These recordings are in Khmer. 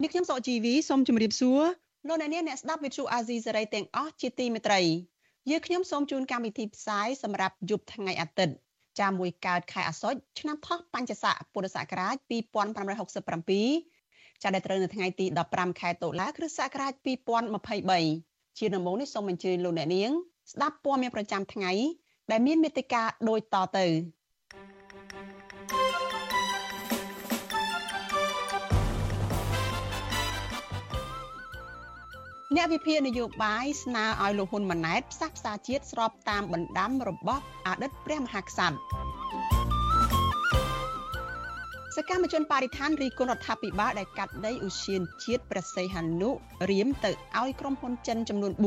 នេះខ្ញុំសកជីវីសូមជម្រាបសួរលោកអ្នកនាងអ្នកស្ដាប់ Vuthu Azizi Serai ទាំងអស់ជាទីមេត្រីយើខ្ញុំសូមជូនកម្មវិធីផ្សាយសម្រាប់យប់ថ្ងៃអាទិត្យចាមួយកើតខែអាសត់ឆ្នាំថោះបញ្ញស័កពុរសករាជ2567ចាដែលត្រូវនៅថ្ងៃទី15ខែតុលាគ្រិស្តសករាជ2023ជាដំបូងនេះសូមអញ្ជើញលោកអ្នកនាង ស្ដាប់ព័ត៌មានប្រចាំថ្ងៃដែលមានមេត្តាដូចតទៅ អ្នកវិភាគនយោបាយស្នើឲ្យលោកហ៊ុនម៉ាណែតផ្សះផ្សាជាតិស្របតាមបណ្ដាំរបស់អតីតព្រះមហាក្សត្រសកម្មជនបរិស្ថានរីគុណរដ្ឋាភិបាលដែលកាត់ដីឧស្សាហជាតិព្រះសីហនុរៀមទៅឲ្យក្រុមហ៊ុនចិនចំនួន4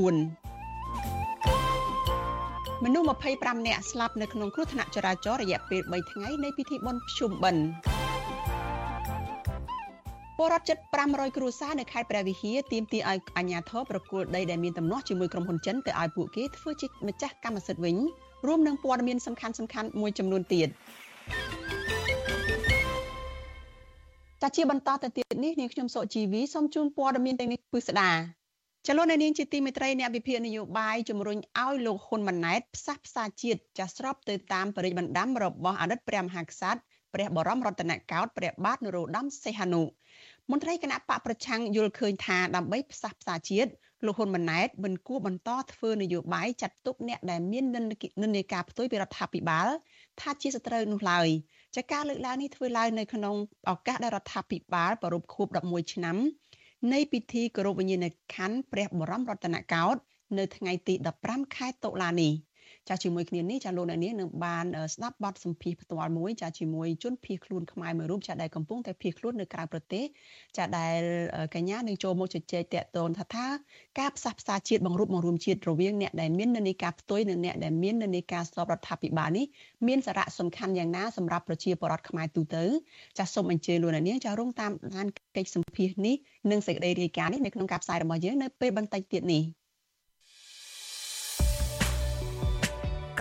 មនុស្ស25នាក់ស្លាប់នៅក្នុងគ្រោះថ្នាក់ចរាចរណ៍រយៈពេល3ថ្ងៃនៃពិធីបុណ្យភ្ជុំបិណ្ឌ ពលរដ្ឋជិត500គ្រួសារនៅខេត្តព្រះវិហារទាមទារឲ្យអាជ្ញាធរប្រគល់ដីដែលមានទំនាស់ជាមួយក្រុមហ៊ុនចិនទៅឲ្យពួកគេធ្វើជាម្ចាស់កម្មសិទ្ធិវិញរួមនឹងព័ត៌មានសំខាន់សំខាន់មួយចំនួនទៀតចាជាបន្តទៅទៀតនេះនាងខ្ញុំសុជីវីសូមជូនព័ត៌មានទាំងនេះពិស្ដាចលនានាងជាទីមេត្រីអ្នកវិភាគនយោបាយជំរុញឲ្យលោកហ៊ុនម៉ាណែតផ្សះផ្សាជាតិចាស្របទៅតាមបរិយាបណ្ដាំរបស់អតីតព្រះមហាក្សត្រព្រះបរមរតនកោដ្ឋព្រះបាទនរោត្តមសីហនុ មន្ត្រីគណៈបកប្រឆាំងយល់ឃើញថាដើម្បីផ្សះផ្សាជាតិលោកហ៊ុនម៉ាណែតមិនគួរបន្តធ្វើនយោបាយចាត់ទុកអ្នកដែលមាននិន្នាការផ្ទុយពីរដ្ឋាភិបាលថាជាសត្រូវនោះឡើយចាការលើកឡើងនេះធ្វើឡើងនៅក្នុងឱកាសដែលរដ្ឋាភិបាលប្រារព្ធខួប11ឆ្នាំនៃពិធីគោរពវិញ្ញាណក្ខន្ធព្រះបរមរតនកោដ្ឋនៅថ្ងៃទី15ខែតុលានេះ ចាជាមួយគ្នានេះចាលោកអ្នកនាងនឹងបានស្ដាប់បទសម្ភាសផ្ទាល់មួយចាជាមួយជនភៀសខ្លួនខ្មែរមួយរូបចាដែលកំពុងតែភៀសខ្លួននៅក្រៅប្រទេសចាដែលកញ្ញានឹងចូលមកជជែកតាក់ទងថាថាការផ្សះផ្សាជាតិបង្រួបបង្រួមជាតិរវាងអ្នកដែលមាននិន្នាការផ្ទុយនិងអ្នកដែលមាននិន្នាការស្របរដ្ឋាភិបាលនេះមានសារៈសំខាន់យ៉ាងណាសម្រាប់ប្រជាពលរដ្ឋខ្មែរទូទៅចាសូមអញ្ជើញលោកអ្នកនាងចារងតាមដានកិច្ចសម្ភាសនេះនិងសេចក្តីរាយការណ៍នេះនៅក្នុងការផ្សាយរបស់យើងនៅពេលបន្តិចទៀតនេះ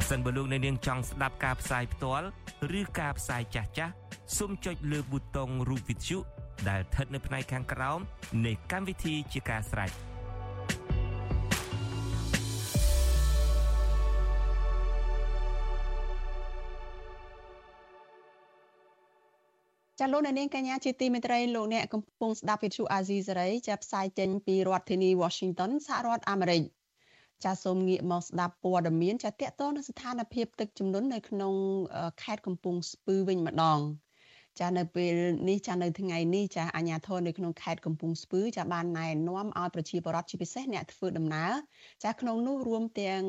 ប្រសិនបើលោកអ្នកនាងចង់ស្ដាប់ការផ្សាយផ្ទាល់ឬការផ្សាយចាស់ចាស់សូមចុចលើប៊ូតុងរូបវិទ្យុដែលស្ថិតនៅផ្នែកខាងក្រោមនៃកម្មវិធីជាការស្ដាយចាលោកអ្នកនាងកញ្ញាជាទីមេត្រីលោកអ្នកកំពុងស្ដាប់វិទ្យុអាស៊ីសេរីចាផ្សាយចេញពីរដ្ឋធានី Washington សហរដ្ឋអាមេរិក ចាសូមងាកមកស្ដាប់ព័ត៌មានចាតកតនៅស្ថានភាពទឹកជំនន់នៅក្នុងខេត្តកំពង់ស្ពឺវិញម្ដងចានៅពេលនេះចានៅថ្ងៃនេះចាអាជ្ញាធរនៅក្នុងខេត្តកំពង់ស្ពឺចាបានណែនាំឲ្យប្រជាពលរដ្ឋជាពិសេសអ្នកធ្វើដំណើរចាក្នុងនោះរួមទាំង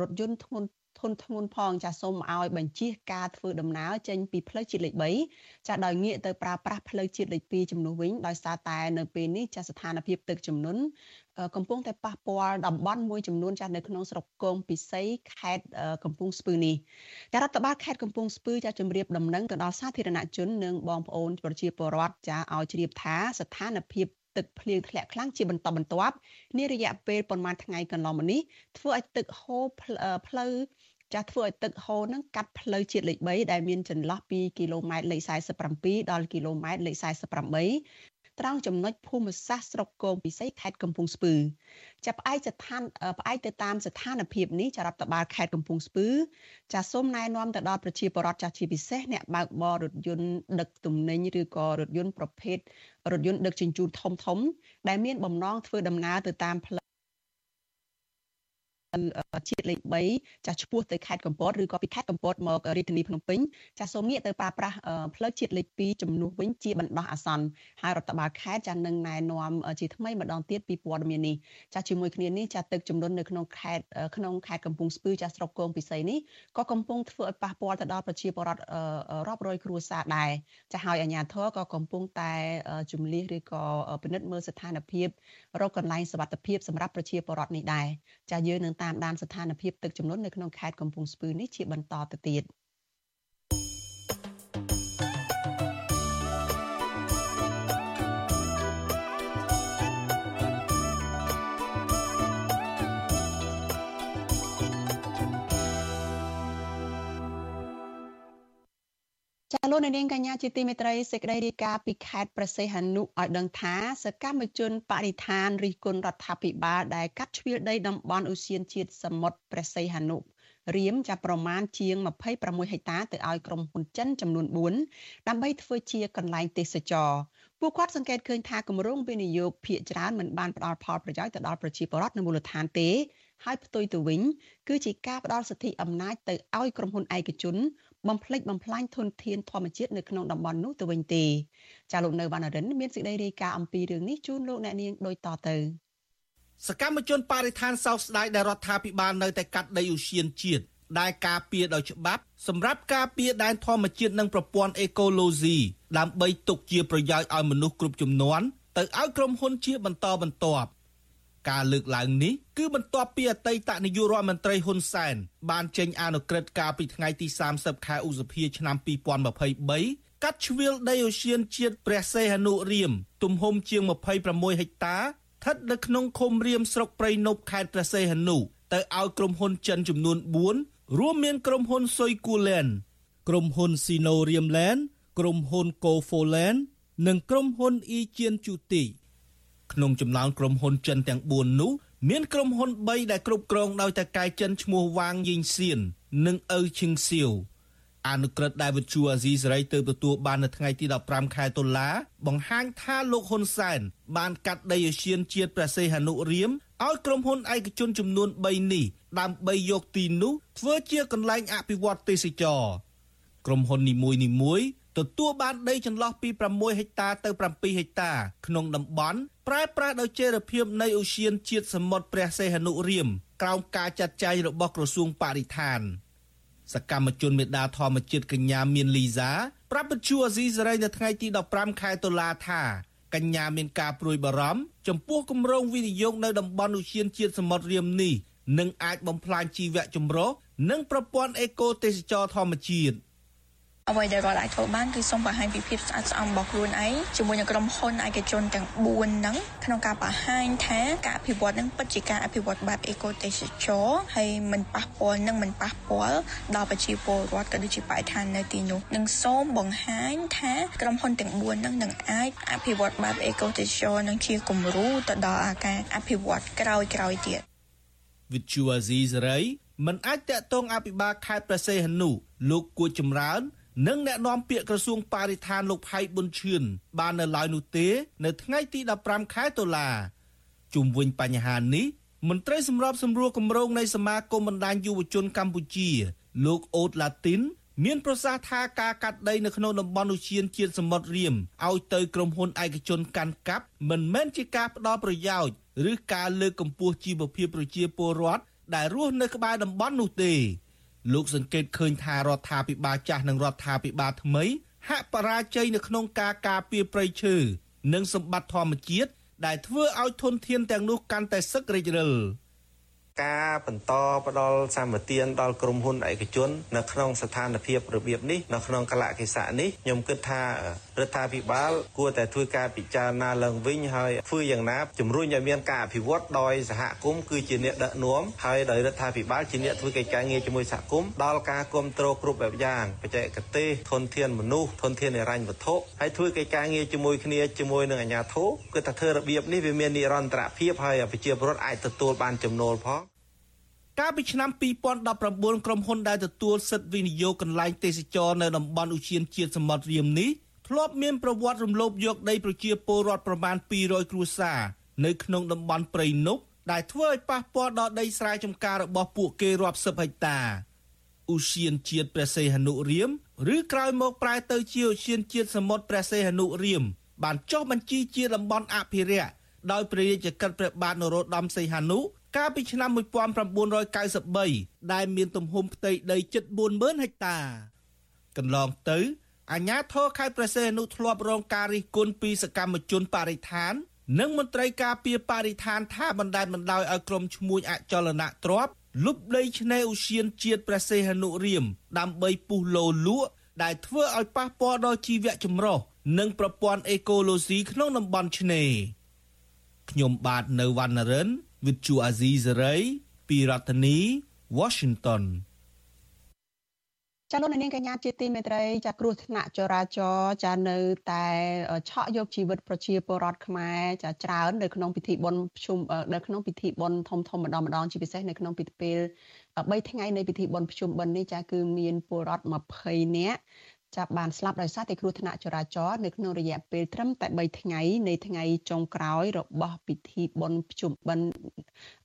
រថយន្តធ្ងន់ ធនធ្ងន់ផងចាសូមឲ្យបញ្ជាការធ្វើដំណើរចេញពីផ្លូវជាតិលេខ3ចាដោយងាកទៅប្រើប្រាស់ផ្លូវជាតិលេខ2ចំនួនវិញដោយសារតែនៅពេលនេះចាស្ថានភាពទឹកជំនន់កំពុងតែប៉ះពាល់តំបន់មួយចំនួនចាស់នៅក្នុងស្រុកគងពិសីខេត្តកំពង់ស្ពឺនេះតែរដ្ឋបាលខេត្តកំពង់ស្ពឺចាជម្រាបដំណឹងទៅដល់សាធារណជននិងបងប្អូនប្រជាពលរដ្ឋចាឲ្យជ្រាបថាស្ថានភាព ទឹកភ្លៀងធ្លាក់ខ្លាំងជាបន្តបន្ទាប់នារយៈពេលប្រមាណថ្ងៃកន្លងមកនេះធ្វើឲ្យទឹកហូរផ្លូវចាស់ធ្វើឲ្យទឹកហូរនឹងកាត់ផ្លូវជាតិលេខ3ដែលមានចន្លោះពីគីឡូម៉ែត្រលេខ47ដល់គីឡូម៉ែត្រលេខ48 ត្រង់ចំណុចភូមិសាស្ត្រស្រុកគងពិសីខេត្តកំពង់ស្ពឺចាប់ផ្អែកស្ថានផ្អែកទៅតាមស្ថានភាពនេះចារដ្ឋបាលខេត្តកំពង់ស្ពឺចាសូមណែនាំទៅដល់ប្រជាពលរដ្ឋចាជាពិសេសអ្នកបើកបររថយន្តដឹកទំនិញឬក៏រថយន្តប្រភេទរថយន្តដឹកជញ្ជូនធំធំដែលមានបំណងធ្វើដំណើរទៅតាមផ្លូវ ជាតិលេខ3ចាស់ឆ្ពោះទៅខេត្តកំពតឬក៏ពីខេត្តកំពតមករាជធានីភ្នំពេញចាស់សូមងាកទៅប្រើប្រាស់ផ្លូវជាតិលេខ2ចំនួនវិញជាបណ្ដោះអាសន្នហើយរដ្ឋបាលខេត្តចាស់នឹងណែនាំជាថ្មីម្ដងទៀតពីព័ត៌មាននេះចាស់ជាមួយគ្នានេះចាស់ទឹកចំនួននៅក្នុងខេត្តក្នុងខេត្តកំពង់ស្ពឺចាស់ស្រុកគងពិសីនេះក៏កំពុងធ្វើឲ្យប៉ះពាល់ទៅដល់ប្រជាពលរដ្ឋរាប់រយគ្រួសារដែរចាស់ហើយអាជ្ញាធរក៏កំពុងតែជំលះឬក៏ពិនិត្យមើលស្ថានភាពរកកន្លែងសុវត្ថិភាពសម្រាប់ប្រជាពលរដ្ឋនេះដែរចាស់យើងនឹងតាមដានស្ថានភាពទឹកជំនន់នៅក្នុងខេត្តកំពង់ស្ពឺនេះជាបន្តទៅទៀត ចាលោកនាងកញ្ញាជាទីមេត្រីសេចក្តីរាយការណ៍ពីខេត្តប្រសេះហនុឲ្យដឹងថាសកម្មជនបរិស្ថានរិះគន់រដ្ឋាភិបាលដែលកាត់ជ្រៀលដីតំបន់ឧស្សាហជាតិសមុទ្រប្រសេះហនុរៀមចាប់ប្រមាណជាង26ហិកតាទៅឲ្យក្រុមហ៊ុនចិនចំនួន4ដើម្បីធ្វើជាកន្លែងទេសចរពួកគាត់សង្កេតឃើញថាគម្រោងវិនិយោគភាគច្រើនមិនបានផ្ដល់ផលប្រយោជន៍ទៅដល់ប្រជាពលរដ្ឋនៅមូលដ្ឋានទេហើយផ្ទុយទៅវិញ គឺជាការផ្ដល់សិទ្ធិអំណាចទៅឲ្យក្រុមហ៊ុនឯកជន បំផ្លិចបំផ្លាញធនធានធម្មជាតិនៅក្នុងតំបន់នោះទៅវិញទេចាលោកនៅវណ្ណរិនមានសេចក្តីរាយការណ៍អំពីរឿងនេះជូនលោកអ្នកនាងដូចតទៅសកម្មជនបរិស្ថានសោកស្ដាយដែលរដ្ឋាភិបាលនៅតែកាត់ដីឧស្សាហជាតិដែលការពារដោយច្បាប់សម្រាប់ការពារដែនធម្មជាតិនិងប្រព័ន្ធអេកូឡូស៊ីដើម្បីទុកជាប្រយោជន៍ឲ្យមនុស្សគ្រប់ជំនាន់ទៅឲ្យក្រុមហ៊ុនជាបន្តបន្ទាប់ ការលើកឡើងនេះគឺបន្ទាប់ពីអតីតនាយករដ្ឋមន្ត្រីហ៊ុនសែនបានចេញអនុក្រឹត្យកាលពីថ្ងៃទី30ខែឧសភាឆ្នាំ2023កាត់ជ្រៀលដីអូសៀនជាតិព្រះសីហនុរៀមទំហំជាង26ហិកតាស្ថិតនៅក្នុងឃុំរៀមស្រុកព្រៃនប់ខេត្តព្រះសីហនុទៅឲ្យក្រុមហ៊ុនចិនចំនួន4រួមមានក្រុមហ៊ុនសុយគូលែនក្រុមហ៊ុនស៊ីណូរៀមឡែនក្រុមហ៊ុនកូហ្វូឡែននិងក្រុមហ៊ុនអ៊ីជៀនជូទី ក្នុងចំណោមក្រុមហ៊ុនចិនទាំង4នោះមានក្រុមហ៊ុន3ដែលគ្រប់គ្រងដោយតកែចិនឈ្មោះវ៉ាងយីងសៀននិងអ៊ូឈឹងសៀវអនុក្រឹត្យដែលវិទ្យុអាស៊ីសេរីទៅទទួលបាននៅថ្ងៃទី15ខែតុលាបង្ហាញថាលោកហ៊ុនសែនបានកាត់ដីឧស្សាហជាតិព្រះសីហនុរៀមឲ្យក្រុមហ៊ុនឯកជនចំនួន3នេះដើម្បីយកទីនោះធ្វើជាកន្លែងអភិវឌ្ឍទេសចរ ក្រុមហ៊ុននីមួយៗ ទទួលបានដីចន្លោះពី6ហិកតាទៅ7ហិកតាក្នុងតំបន់ប្រែប្រាស់ដោយចេរភាពនៃអូសៀនជាតិសមុទ្រព្រះសីហនុរៀមក្រោមការចាត់ចែងរបស់ក្រសួងបរិស្ថានសកម្មជនមេដាធម្មជាតិកញ្ញាមានលីសាប្រាប់បទជួអាស៊ីសេរីនៅថ្ងៃទី15ខែតុលាថាកញ្ញាមានការព្រួយបារម្ភចំពោះគម្រោងវិនិយោគនៅតំបន់ឧស្សាហជាតិសមុទ្ររៀមនេះនឹងអាចបំផ្លាញជីវៈចម្រុះនិងប្រព័ន្ធអេកូទេសចរធម្មជាតិ អ្វីដែលរដ្ឋអាចធ្វើបានគឺសូមបង្ហាញពីភាពស្អាតស្អំរបស់ខ្លួនឯងជាមួយនឹងក្រុមហ៊ុនឯកជនទាំង4ហ្នឹងក្នុងការបង្ហាញថាការអភិវឌ្ឍហ្នឹងពិតជាការអភិវឌ្ឍបែបអេកូទេសចរហើយមិនប៉ះពាល់និងមិនប៉ះពាល់ដល់ប្រជាពលរដ្ឋក៏ដូចជាបរិស្ថាននៅទីនោះនឹងសូមបង្ហាញថាក្រុមហ៊ុនទាំង4ហ្នឹងនឹងអាចអភិវឌ្ឍបែបអេកូទេសចរនឹងជាគំរូទៅដល់អាការអភិវឌ្ឍក្រោយក្រោយទៀតវិទ្យុអាស៊ីសេរីមិនអាចតកតងអភិបាលខេត្តប្រសេហនុលោកគួចចម្រើន និងអ្នកនាំពាក្យក្រសួងបរិស្ថានលោកផៃប៊ុនឈឿនបាននៅឡើយនោះទេ នៅថ្ងៃទី15ខែតុលាជុំវិញបញ្ហានេះមន្ត្រីសម្របសម្រួលគម្រោងនៃសមាគមបណ្ដាញយុវជនកម្ពុជា លោកអូតឡាទីន មានប្រសាសន៍ថាការកាត់ដីនៅក្នុងតំបន់ឧឈានជាតិសមុទ្ររៀមឲ្យទៅក្រុមហ៊ុនឯកជនកាន់កាប់មិនមែនជាការផ្ដល់ប្រយោជន៍ឬការលើកកម្ពស់ជីវភាពប្រជាពលរដ្ឋដែលរស់នៅក្បែរតំបន់នោះទេ លោកសង្កេតឃើញថារដ្ឋាភិបាលចាស់និងរដ្ឋាភិបាលថ្មី ហាក់បរាជ័យនៅក្នុងការការពារព្រៃឈើនិងសម្បត្តិធម្មជាតិដែលធ្វើឲ្យធនធានទាំងនោះកាន់តែសឹករិចរិលការបន្តផ្ដល់សម្បទានដល់ក្រុមហ៊ុនឯកជន នៅក្នុងស្ថានភាពរបៀបនេះនៅក្នុងកលៈទេសៈនេះខ្ញុំគិតថា រដ្ឋាភិបាលគួរតែធ្វើការពិចារណាឡើងវិញហើយធ្វើយ៉ាងណាជំរុញឲ្យមានការអភិវឌ្ឍដោយសហគមន៍គឺជាអ្នកដឹកនាំហើយដោយរដ្ឋាភិបាលជាអ្នកធ្វើកិច្ចការងារជាមួយសហគមន៍ដល់ការគ្រប់គ្រងគ្រប់បែបយ៉ាងបច្ចេកទេសធនធានមនុស្សធនធានហិរញ្ញវត្ថុហើយធ្វើកិច្ចការងារជាមួយគ្នាជាមួយនឹងអាជ្ញាធរគឺថាធ្វើរបៀបនេះវាមាននិរន្តរភាពហើយប្រជាពលរដ្ឋអាចទទួលបានចំណូលផងកាលពីឆ្នាំ2019ក្រុមហ៊ុនដែលទទួលសិទ្ធិវិនិយោគកន្លែងទេសចរនៅតំបន់ឧទ្យានជាតិសមុទ្ររៀមនេះ ធ្លាប់មានប្រវត្តិរំលោភយកដីប្រជាពលរដ្ឋប្រមាណ200គ្រួសារនៅក្នុងតំបន់ព្រៃនប់ដែលធ្វើឲ្យប៉ះពាល់ដល់ដីស្រែចម្ការរបស់ពួកគេរាប់សិបហិកតាឧទ្យានជាតិព្រះសីហនុរៀមឬក្រោយមកប្រែទៅជាឧទ្យានជាតិសមុទ្រព្រះសីហនុរៀមបានចុះបញ្ជីជាតំបន់អភិរក្សដោយព្រះរាជកិច្ចព្រះបាទនរោត្តមសីហនុកាលពីឆ្នាំ1993ដែលមានទំហំផ្ទៃដីជិត40000ហិកតាកន្លងទៅ អាជ្ញាធរខេត្តព្រះសីហនុធ្លាប់រងការរិះគន់ពីសកម្មជនបរិស្ថាន និងមន្ត្រីការពារបរិស្ថានថាបណ្តែតបណ្ដោយឲ្យក្រុមឈ្មួញអចលនទ្រព្យលុបដីឆ្នេរឧស្សាហជាតិព្រះសីហនុរៀមដើម្បីពុះលោលក់ដែលធ្វើឲ្យប៉ះពាល់ដល់ជីវៈចម្រុះនិងប្រព័ន្ធអេកូឡូស៊ីក្នុងតំបន់ឆ្នេរខ្ញុំបាទនៅវណ្ណរិន with Chu Azizi Saray ពីរដ្ឋធានី Washington ចាលោកនាងកញ្ញាជាទីមេត្រីចាគ្រោះថ្នាក់ចរាចរណ៍ចានៅតែឆក់យកជីវិតប្រជាពលរដ្ឋខ្មែរចាច្រើននៅក្នុងពិធីបុណ្យភ្ជុំនៅក្នុងពិធីបុណ្យធំធំម្ដងម្ដងជាពិសេសនៅក្នុងពិធីពេល3ថ្ងៃនៃពិធីបុណ្យភ្ជុំបិណ្ឌនេះចាគឺមានពលរដ្ឋ20នាក់ ចាប់បានស្លាប់ដោយសារតែគ្រោះថ្នាក់ចរាចរណ៍នៅក្នុងរយៈពេលត្រឹមតែ3ថ្ងៃនៃថ្ងៃចុងក្រោយរបស់ពិធីបុណ្យភ្ជុំបិណ្ឌ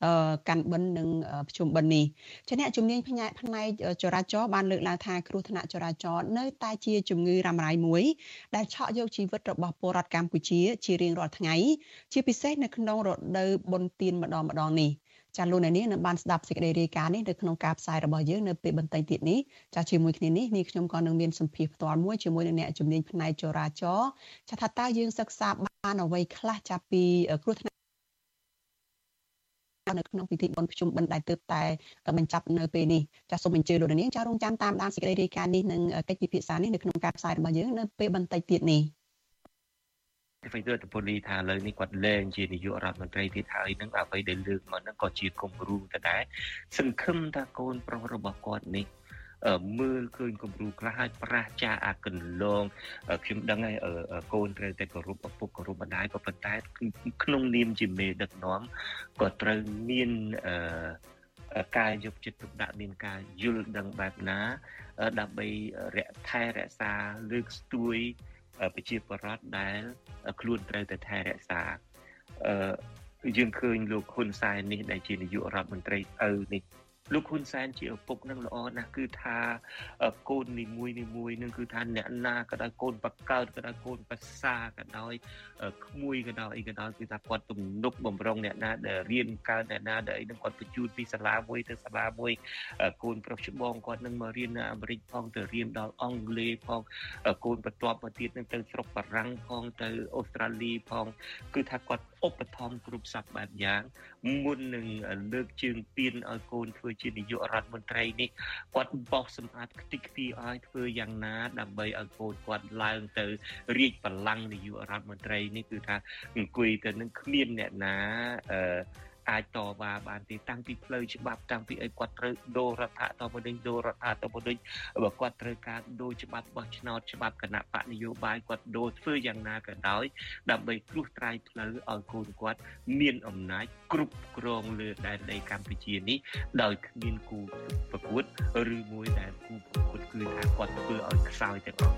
អឺកាន់បិណ្ឌនិងភ្ជុំបិណ្ឌនេះជាអ្នកជំនាញផ្នែកផ្នែកចរាចរណ៍បានលើកឡើងថាគ្រោះថ្នាក់ចរាចរណ៍នៅតែជាជំងឺរ៉ាំរ៉ៃមួយដែលឆក់យកជីវិតរបស់ពលរដ្ឋកម្ពុជាជារៀងរាល់ថ្ងៃ ជាពិសេសនៅក្នុងរដូវបុណ្យទានម្ដងម្ដងនេះ ចាលោកអ្នកនាងនឹងបានស្ដាប់សេចក្តីរាយការណ៍នេះនៅក្នុងការផ្សាយរបស់យើងនៅពេលបន្តិចទៀតនេះចាជាមួយគ្នានេះនាងខ្ញុំក៏នឹងមានសម្ភារផ្ទាល់មួយជាមួយនឹងអ្នកជំនាញផ្នែកចរាចរណ៍ចាថាតើយើងសិក្សាបានអ្វីខ្លះចាប់ពីគ្រោះថ្នាក់នៅក្នុងពិធីបុណ្យភ្ជុំបិណ្ឌដែលទើបតែបញ្ចប់នៅពេលនេះចាសសូមអញ្ជើញលោកនាងចារងចាំតាមដានសេចក្តីរាយការណ៍នេះនិងកិច្ចពិភាក្សានេះនៅក្នុងការផ្សាយរបស់យើងនៅពេលបន្តិចទៀតនេះ អ្វីរដ្ឋពលីថាលើនេះគាត់លែងជានាយករដ្ឋមន្ត្រីទៀតហើយនឹងអ្វីដែលលើកមកនឹងក៏ជាគំរូទៅដែរសង្ឃឹមថាកូនប្រុសរបស់គាត់នេះមើលឃើញគំរូខ្លះហើយប្រះចាអាកន្លងខ្ញុំដឹងហើយកូនត្រូវតែគោរពឪពុកគោរពម្ដាយក៏ប៉ុន្តែក្នុងនាមជាមេដឹកនាំក៏ត្រូវមានអឺការយកចិត្តទុកដាក់មានការយល់ដឹងបែបណា ដើម្បីរកថែរក្សាលើកស្ទួយ ប្រជាពលរដ្ឋដែលខ្លួនត្រូវតែថែរក្សាអឺយើងឃើញលោកហ៊ុនសែននេះដែលជានាយករដ្ឋមន្ត្រីឪនេះ លោកហ៊ុនសែនជាឪពុកនឹងល្អណាស់គឺថាកូននីមួយនីមួយនឹងគឺថាអ្នកណាក៏ដោយកូនបកើតក៏ដោយកូនប្រសាក៏ដោយក្មួយក៏ដោយអីក៏ដោយគឺថាគាត់ទំនុកបំរុងអ្នកណាដែលរៀនកើតអ្នកណាដែលអីនឹងគាត់បញ្ជូនពីសាលាមួយទៅសាលាមួយកូនប្រុសច្បងគាត់នឹងមករៀននៅអាមេរិកផងទៅរៀនដល់អង់គ្លេសផងកូនបន្ទាប់មកទៀតនឹងទៅស្រុកបារាំងផងទៅអូស្ត្រាលីផង គឺថាគាត់ឧបត្ថម្ភគ្រប់សពបែបយ៉ាងមុននឹងលើកជើងពៀនឲ្យកូនធ្វើជានាយករដ្ឋមន្ត្រីនេះគាត់បោះសម្អាតខ្ទេចខ្ទីឲ្យធ្វើយ៉ាងណា ដើម្បីឲ្យកូនគាត់ឡើងទៅរាជបល្ល័ង្កនាយករដ្ឋមន្ត្រីនេះគឺថាអង្គុយទៅនឹងគ្មានអ្នកណាអឺ អាចតវ៉ាបានទេតាំងពីផ្លូវច្បាប់តាំងពីអីគាត់ត្រូវដូររដ្ឋតបដិញដូររដ្ឋតបដិញបើគាត់ត្រូវការដូរច្បាប់បោះឆ្នោតច្បាប់គណៈបកនយោបាយគាត់ដូរធ្វើយ៉ាងណាក៏ដោយដើម្បីគ្រោះត្រាយផ្លូវឲ្យកូនគាត់ មានអំណាចគ្រប់គ្រងលើដែនដីកម្ពុជានេះដោយគ្មានគូប្រកួត ឬមួយដែលគូប្រកួតគឺថាគាត់ធ្វើឲ្យខ្សោយទាំងអស់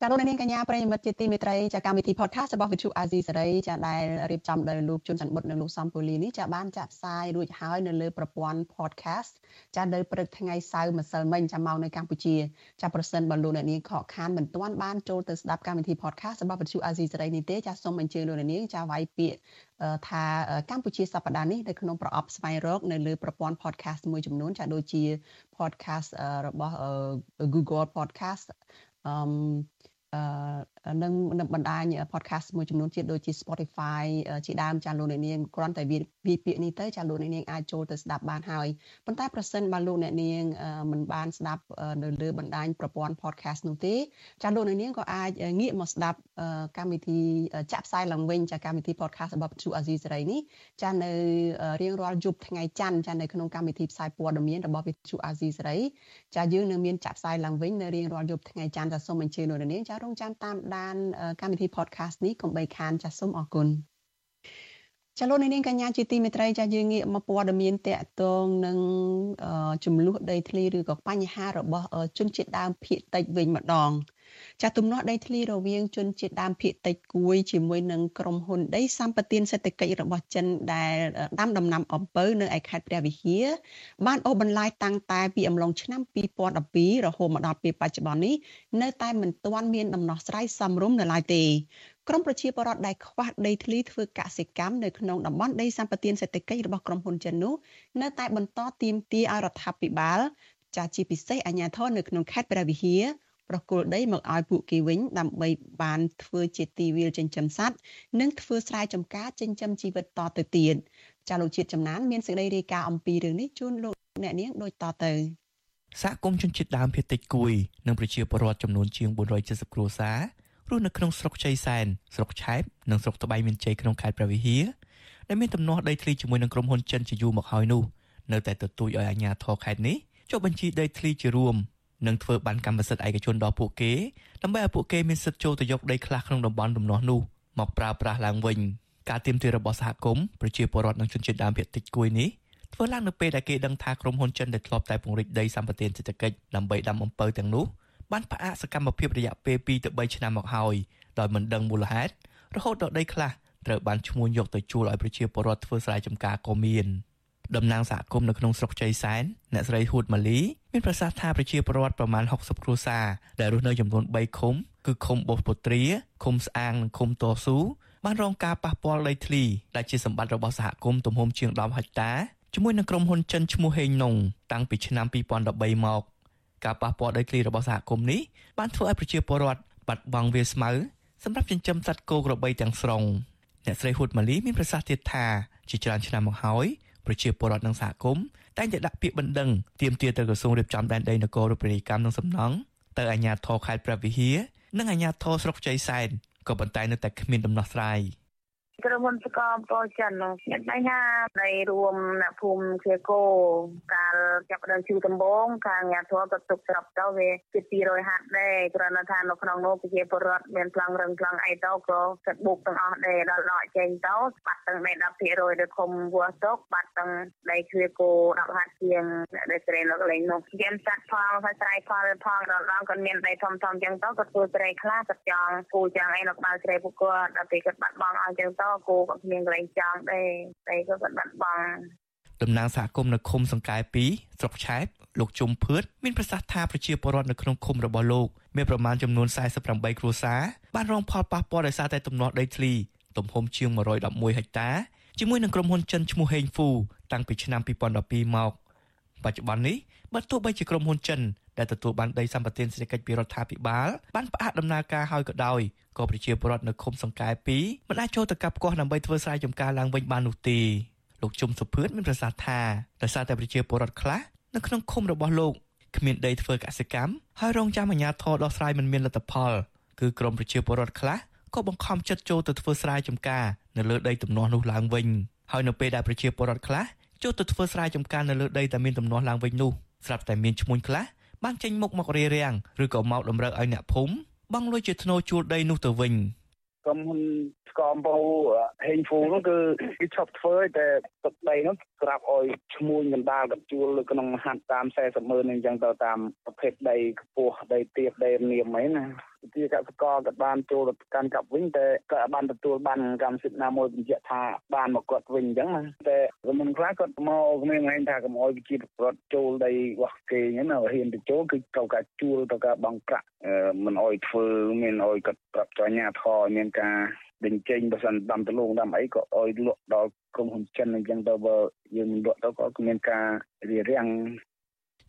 ចាលោកនាងកញ្ញាប្រិយមិត្តជាទីមេត្រីចាកម្មវិធី podcast របស់ Vithu Azizi សេរីចាដែលរៀបចំដោយលោកជុនច័ន្ទបុតនិងលោកសំពូលីនេះចាបានចាក់ផ្សាយរួចហើយនៅលើប្រព័ន្ធ podcast ចានៅព្រឹកថ្ងៃសៅរ៍ម្សិលមិញចាមកនៅកម្ពុជាចាប្រសិនបើលោកនាងខកខានមិនទាន់បានចូលទៅស្ដាប់កម្មវិធី podcast របស់ Vithu Azizi សេរីនេះទេចាសូមអញ្ជើញលោកនាងចាវាយពាក្យថាកម្ពុជាសប្តាហ៍នេះនៅក្នុងប្រអប់ស្វែងរកនៅលើប្រព័ន្ធ podcast មួយចំនួនចាដូចជា podcast របស់ Google podcast អឺ និងបណ្ដាញ podcast មួយចំនួនទៀតដូចជា Spotify ជាដើមចាលោកអ្នកនាងគ្រាន់តែវាពាក្យនេះទៅចាលោកអ្នកនាងអាចចូលទៅស្ដាប់បានហើយប៉ុន្តែប្រសិនបើលោកអ្នកនាងមិនបានស្ដាប់នៅលើបណ្ដាញប្រព័ន្ធ podcast នោះទេចាលោកអ្នកនាងក៏អាចងាកមកស្ដាប់កម្មវិធីចាក់ផ្សាយឡើងវិញចាកម្មវិធី podcast របស់វិទ្យុអាស៊ីសេរីនេះចានៅរៀងរាល់យប់ថ្ងៃច័ន្ទចានៅក្នុងកម្មវិធីផ្សាយព័ត៌មានរបស់វិទ្យុអាស៊ីសេរីចាយើងនឹងមានចាក់ផ្សាយឡើងវិញនៅរៀងរាល់យប់ថ្ងៃច័ន្ទចាសូមអញ្ជើញលោកនាងចារងចាំតាមដានកម្មវិធី podcast នេះកុំបីខានចាសូមអរគុណចលនានាងកញ្ញាជាទីមេត្រីចាយើងងាកមកព័ត៌មានតកតងនឹងចំនួនដីធ្លីឬក៏បញ្ហារបស់ជនជាតិដើមភាគតិចវិញម្ដង ចាទំនាស់ដីធ្លីរវាងជនជាតិដើមភាគតិចគួយជាមួយនឹងក្រុមហ៊ុនដីសម្បត្តិសេដ្ឋកិច្ចរបស់ចិនដែលដាំដំណាំអំពៅនៅឯខេត្តព្រះវិហារបានអូសបន្លាយតាំងតែពីអំឡុងឆ្នាំ2012រហូតមកដល់ពេលបច្ចុប្បន្ននេះនៅតែមិនទាន់មានដំណោះស្រាយសមរម្យនៅឡើយទេក្រមប្រជាពលរដ្ឋដែលខ្វះដីធ្លីធ្វើកសិកម្មនៅក្នុងតំបន់ដីសម្បត្តិសេដ្ឋកិច្ចរបស់ក្រុមហ៊ុនចិននោះនៅតែបន្តទាមទារឲ្យរដ្ឋាភិបាលចាជាពិសេសអាជ្ញាធរនៅក្នុងខេត្តព្រះវិហារ ប្រគល់ដីមកឲ្យពួកគេវិញដើម្បីបានធ្វើជាទីវាលចិញ្ចឹមសត្វនិងធ្វើស្រែចម្ការចិញ្ចឹមជីវិតតទៅទៀតចាលោកជាតិចំណានមានសេចក្តីរាយការណ៍អំពីរឿងនេះជូនលោកអ្នកនាងដូចតទៅសហគមន៍ជនជាតិដើមភាគតិចគួយនិងប្រជាពលរដ្ឋចំនួនជាង470គ្រួសាររស់នៅក្នុងស្រុកជ័យសែនស្រុកឆែបនិងស្រុកត្បៃមានជ័យក្នុងខេត្តព្រះវិហារដែលមានទំនាស់ដីធ្លីជាមួយនឹងក្រុមហ៊ុនចិនជាយូរមកហើយនោះនៅតែទទូចឲ្យអាជ្ញាធរខេត្តនេះចុះបញ្ជីដីធ្លីជារួម និងធ្វើបានកម្មសិទ្ធិឯកជនដល់ពួកគេដើម្បីឲ្យពួកគេមានសិទ្ធិចូលទៅយកដីខ្លះក្នុងតំបន់ទំនាស់នោះមកប្រើប្រាស់ឡើងវិញការទៀមទារបស់សហគមន៍ប្រជាពលរដ្ឋនិងជនជាតិដើមភាគតិចគួយនេះធ្វើឡើងនៅពេលដែលគេដឹងថាក្រុមហ៊ុនចិនដែលធ្លាប់តែពង្រីកដីសម្បត្តិសេដ្ឋកិច្ចដើម្បីដាំអំពៅទាំងនោះបានផ្អាកសកម្មភាពរយៈពេល2ទៅ3ឆ្នាំមកហើយដោយមិនដឹងមូលហេតុរហូតដល់ដីខ្លះត្រូវបានឈ្មោះយកទៅជួលឲ្យប្រជាពលរដ្ឋធ្វើស្រែចម្ការក៏មាន។ តំណាងសហគមន៍នៅក្នុងស្រុកជ័យសែនអ្នកស្រីហួតម៉ាលីមានប្រសាសន៍ថាប្រជាពលរដ្ឋប្រមាណ60គ្រួសារដែលរស់នៅចំនួន3ឃុំគឺឃុំបោះពុត្រាឃុំស្អាងនិងឃុំតស៊ូបានរងការប៉ះពាល់ដីធ្លីដែលជាសម្បត្តិរបស់សហគមន៍ទំហំជាង10ហិកតាជាមួយនឹងក្រុមហ៊ុនចិនឈ្មោះហេងណុងតាំងពីឆ្នាំ2013មកការប៉ះពាល់ដីធ្លីរបស់សហគមន៍នេះបានធ្វើឲ្យប្រជាពលរដ្ឋបាត់បង់វាស្មៅសម្រាប់ចិញ្ចឹមសត្វគោក្របីទាំងស្រុងអ្នកស្រីហ៊ុតម៉ាលីមានប្រសាសន៍ទៀតថាជាច្រើនឆ្នាំមកហើយ ប្រជាពលរដ្ឋនិងសហគមន៍តែងតែដាក់ពាក្យបណ្ដឹងទាមទារទៅក្រសួងរៀបចំដែនដីនគររូបនីយកម្មនិងសំណង់ទៅអាជ្ញាធរខេត្តព្រះវិហារនិងអាជ្ញាធរស្រុកជ័យសែនក៏ប៉ុន្តែនៅតែគ្មានដំណោះស្រាយ។ ក្រុមហ៊ុនស្កមតចិនមានបញ្ហានៃរួមអ្នកភូមិជាគោកាលចាប់ដើមជួដំបងខាងអាជ្ញាធរក៏ទុកស្រាប់ទៅវាជា200ហាត់ដែរគ្រាន់តែថានៅក្នុងនោះប្រជាពលរដ្ឋមានប្លង់រឹងប្លង់អីទៅក៏កាត់បុកទាំងអស់ដែរដល់ដកចេញទៅបាត់ទាំង10%ដល់ឃុំវត្តទុកបាត់ទាំងដីគ្រាគោ10ហាត់ជាងដែលស្រែនៅកន្លែងនោះយាមចាត់ផលហើយស្រ័យផលផលដល់ដល់ក៏មានដីធំធំចឹងទៅក៏ធ្វើស្រែខ្លះក៏ចង់គូចឹងអីនៅក្បែរស្រែពួកគាត់ដល់ពេលគាត់បាត់បង់ឲ្យចឹងទៅគោក៏គ្មានកន្លែងចង់ដែរតែក៏គាត់បាត់បង់តំណាងសហគមន៍នៅឃុំសង្កែ2ស្រុកឆែបលោកជុំភឿតមានប្រសាសន៍ថាប្រជាពលរដ្ឋនៅក្នុងឃុំរបស់លោកមានប្រមាណចំនួន48គ្រួសារបានរងផលប៉ះពាល់ដោយសារតែទំនាស់ដីធ្លីទំហំជាង111ហិកតាជាមួយនឹងក្រុមហ៊ុនចិនឈ្មោះហេងហ្វូតាំងពីឆ្នាំ2012មកបច្ចុប្បន្ននេះ បើទោះបីជាក្រុមហ៊ុនចិនដែលទទួលបានដីសម្បត្តិសេដ្ឋកិច្ចពីរដ្ឋាភិបាលបានផ្អាកដំណើរការហើយក៏ដោយក៏ប្រជាពលរដ្ឋនៅឃុំសង្កែ2មិនអាចចូលទៅកាប់គាស់ដើម្បីធ្វើស្រែចម្ការឡើងវិញបាននោះទេលោកជុំសុភឿនមានប្រសាសន៍ថាដោយសារតែប្រជាពលរដ្ឋខ្លះនៅក្នុងឃុំរបស់លោកគ្មានដីធ្វើកសិកម្មហើយរងចាំអាជ្ញាធរដោះស្រាយមិនមានលទ្ធផលគឺក្រមប្រជាពលរដ្ឋខ្លះក៏បង្ខំចិត្តចូលទៅធ្វើស្រែចម្ការនៅលើដីទំនាស់នោះឡើងវិញហើយនៅពេលដែលប្រជាពលរដ្ឋខ្លះចូលទៅធ្វើស្រែចម្ការនៅលើដីដែលមានទំនាស់ឡើងវិញនោះ ស្រាប់តែមានឈ្មោះខ្លះបានចេញមុខមករារាំងឬក៏មកតម្រូវឲ្យអ្នកភូមិបង់លុយជាធ្នូជួលដីនោះទៅវិញក្រុមហ៊ុនស្គមបោហេងហ្វូនោះគឺគេឈប់ធ្វើតែទឹកដីនោះស្រាប់ឲ្យឈ្មួញកណ្ដាលកជួលនៅក្នុងហាត់តាម40ម៉ឺនអញ្ចឹងទៅតាមប្រភេទដីខ្ពស់ដីទាបដីនាមអីណា ជាកសិករក៏បានចូលទៅកាន់កាប់វិញតែក៏បានទទួលបានកម្មសិទ្ធិណាមួយបញ្ជាក់ថាបានមកគាត់វិញអញ្ចឹងណាតែក្រុមខ្លះគាត់មកមានហែងថាកុំឲ្យប្រជាពលរដ្ឋចូលដីរបស់គេអញ្ចឹងណាហ៊ានទៅចូលគឺត្រូវការជួលត្រូវការបងប្រាក់មិនអោយធ្វើមានអោយគាត់ប្រាប់ចញ្ញាធរមានការដេញចេញបើសិនដាំតលងដាំអីក៏អោយលក់ដល់ក្រុមហ៊ុនចិនអញ្ចឹងទៅបើយើងលក់ទៅក៏មានការរារាំង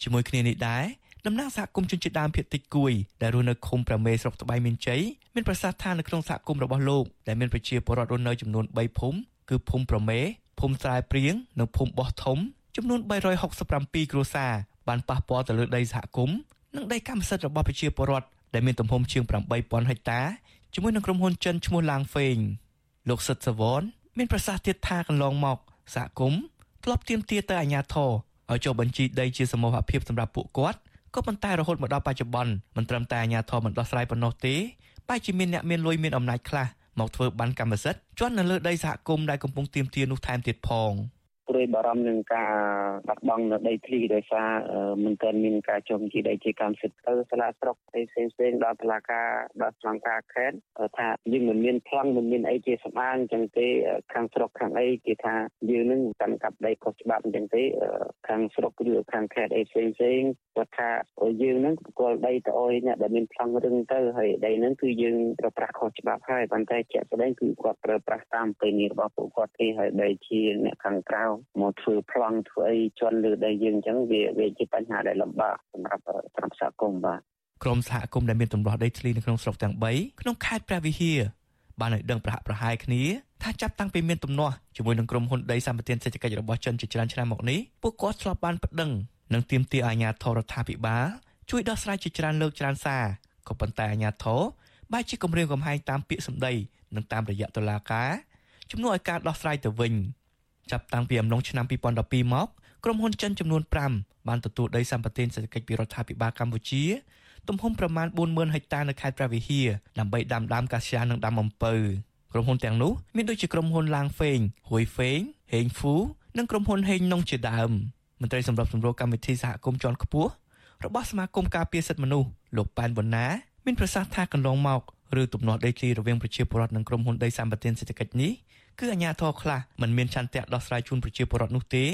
ជាមួយគ្នានេះដែរ តំណាងសហគមន៍ជនជាតិដើមភាគតិចគួយដែលរស់នៅឃុំប្រមេស្រុកត្បៃមានជ័យមានប្រសាសន៍ថានៅក្នុងសហគមន៍របស់លោកដែលមានប្រជាពលរដ្ឋរស់នៅចំនួន3ភូមិគឺភូមិប្រមេភូមិស្រែព្រៀងនិងភូមិបោះធំចំនួន367គ្រួសារបានប៉ះពាល់ទៅលើដីសហគមន៍និងដីកម្មសិទ្ធិរបស់ប្រជាពលរដ្ឋដែលមានទំហំជាង8000ហិកតាជាមួយនឹងក្រុមហ៊ុនចិនឈ្មោះឡាងហ្វេងលោកសិទ្ធសវនមានប្រសាសន៍ទៀតថាកន្លងមកសហគមន៍ធ្លាប់ទាមទារទៅអាជ្ញាធរឲ្យចុះបញ្ជីដីជាសមូហភាពសម្រាប់ពួកគាត់ ក៏ប៉ុន្តែរហូតមកដល់បច្ចុប្បន្នមិនត្រឹមតែអាជ្ញាធរមិនដោះស្រាយប៉ុណ្ណោះទេបែរជាមានអ្នកមានលុយមានអំណាចខ្លះមកធ្វើបានកម្មសិទ្ធិជន់នៅលើដីសហគមន៍ដែលកំពុងទាមទារនោះថែមទៀតផង។ ព្រួយបារម្ភនឹងការបាត់បង់នៅដីធ្លីដោយសារមិនទាន់មានការចុះជីដីជាកម្មសិទ្ធិទៅសាលាស្រុកផ្សេងផ្សេងដល់តុលាការដល់ស្នងការខេត្តថាយើងមិនមានប្លង់មិនមានអីជាសម្អាងអញ្ចឹងទេខាងស្រុកខាងអីគេថាយើងនឹងកាន់កាប់ដីខុសច្បាប់អញ្ចឹងទេខាងស្រុកឬខាងខេត្តអីផ្សេងផ្សេងគាត់ថាយើងនឹងប្រគល់ដីទៅអុយអ្នកដែលមានប្លង់រឹងទៅហើយដីនឹងគឺយើងប្រើប្រាស់ខុសច្បាប់ហើយប៉ុន្តែជាក់ស្ដែងគឺគាត់ប្រើប្រាស់តាមពេលនេះរបស់ពួកគាត់ទេហើយដីជាអ្នកខាងក្រៅមកធ្វើប្លង់ធ្វើអីជន់លើដីយើងអញ្ចឹងវាវាជាបញ្ហាដែលលំបាកសម្រាប់ក្រុមសហគមន៍បាទក្រុមសហគមន៍ដែលមានទម្លាស់ដីធ្លីនៅក្នុងស្រុកទាំង3ក្នុងខេត្តព្រះវិហារបានឲ្យដឹងប្រហាក់ប្រហែលគ្នាថាចាប់តាំងពីមានទំនាស់ជាមួយនឹងក្រុមហ៊ុនដីសម្បត្តិសេដ្ឋកិច្ចរបស់ចិនជាច្រើនឆ្នាំមកនេះពួកគាត់ធ្លាប់បានប្តឹងនិងទាមទារអាជ្ញាធររដ្ឋាភិបាលជួយដោះស្រាយជាច្រើនលើកច្រើនសារក៏ប៉ុន្តែអាជ្ញាធរបែរជាគម្រាមកំហែងតាមពាក្យសម្ដីនិងតាមរយៈតុលាការជំនួសឲ្យការដោះស្រាយទៅវិញ ចាប់តាំងពីអំឡុងឆ្នាំ2012មកក្រុមហ៊ុនចិនចំនួន5បានទទួលដីសម្បត្តិសេដ្ឋកិច្ចពីរដ្ឋាភិបាលកម្ពុជា ទំហំប្រមាណ40000ហិកតានៅខេត្តព្រះវិហារដើម្បីដាំដើមកាស្យានិងដាំអំពៅក្រុមហ៊ុនទាំងនោះមានដូចជាក្រុមហ៊ុនឡាងហ្វេងហួយហ្វេងហេងហ្វូនិងក្រុមហ៊ុនហេងណុងជាដើមមន្ត្រីសម្របសម្រួលកម្មវិធីសហគមន៍ជាន់ខ្ពស់របស់សមាគមការពារសិទ្ធិមនុស្សលោកប៉ែនវណ្ណាមានប្រសាសន៍ថាកន្លងមកឬទំនាស់ដីធ្លីរវាងប្រជាពលរដ្ឋនិងក្រុមហ៊ុនដីសម្បត្តិសេដ្ឋកិច្ចនេះ គឺអាជ្ញាធរខ្លះមិនមានឆន្ទៈដោះស្រាយជូនប្រជាពលរដ្ឋនោះទេ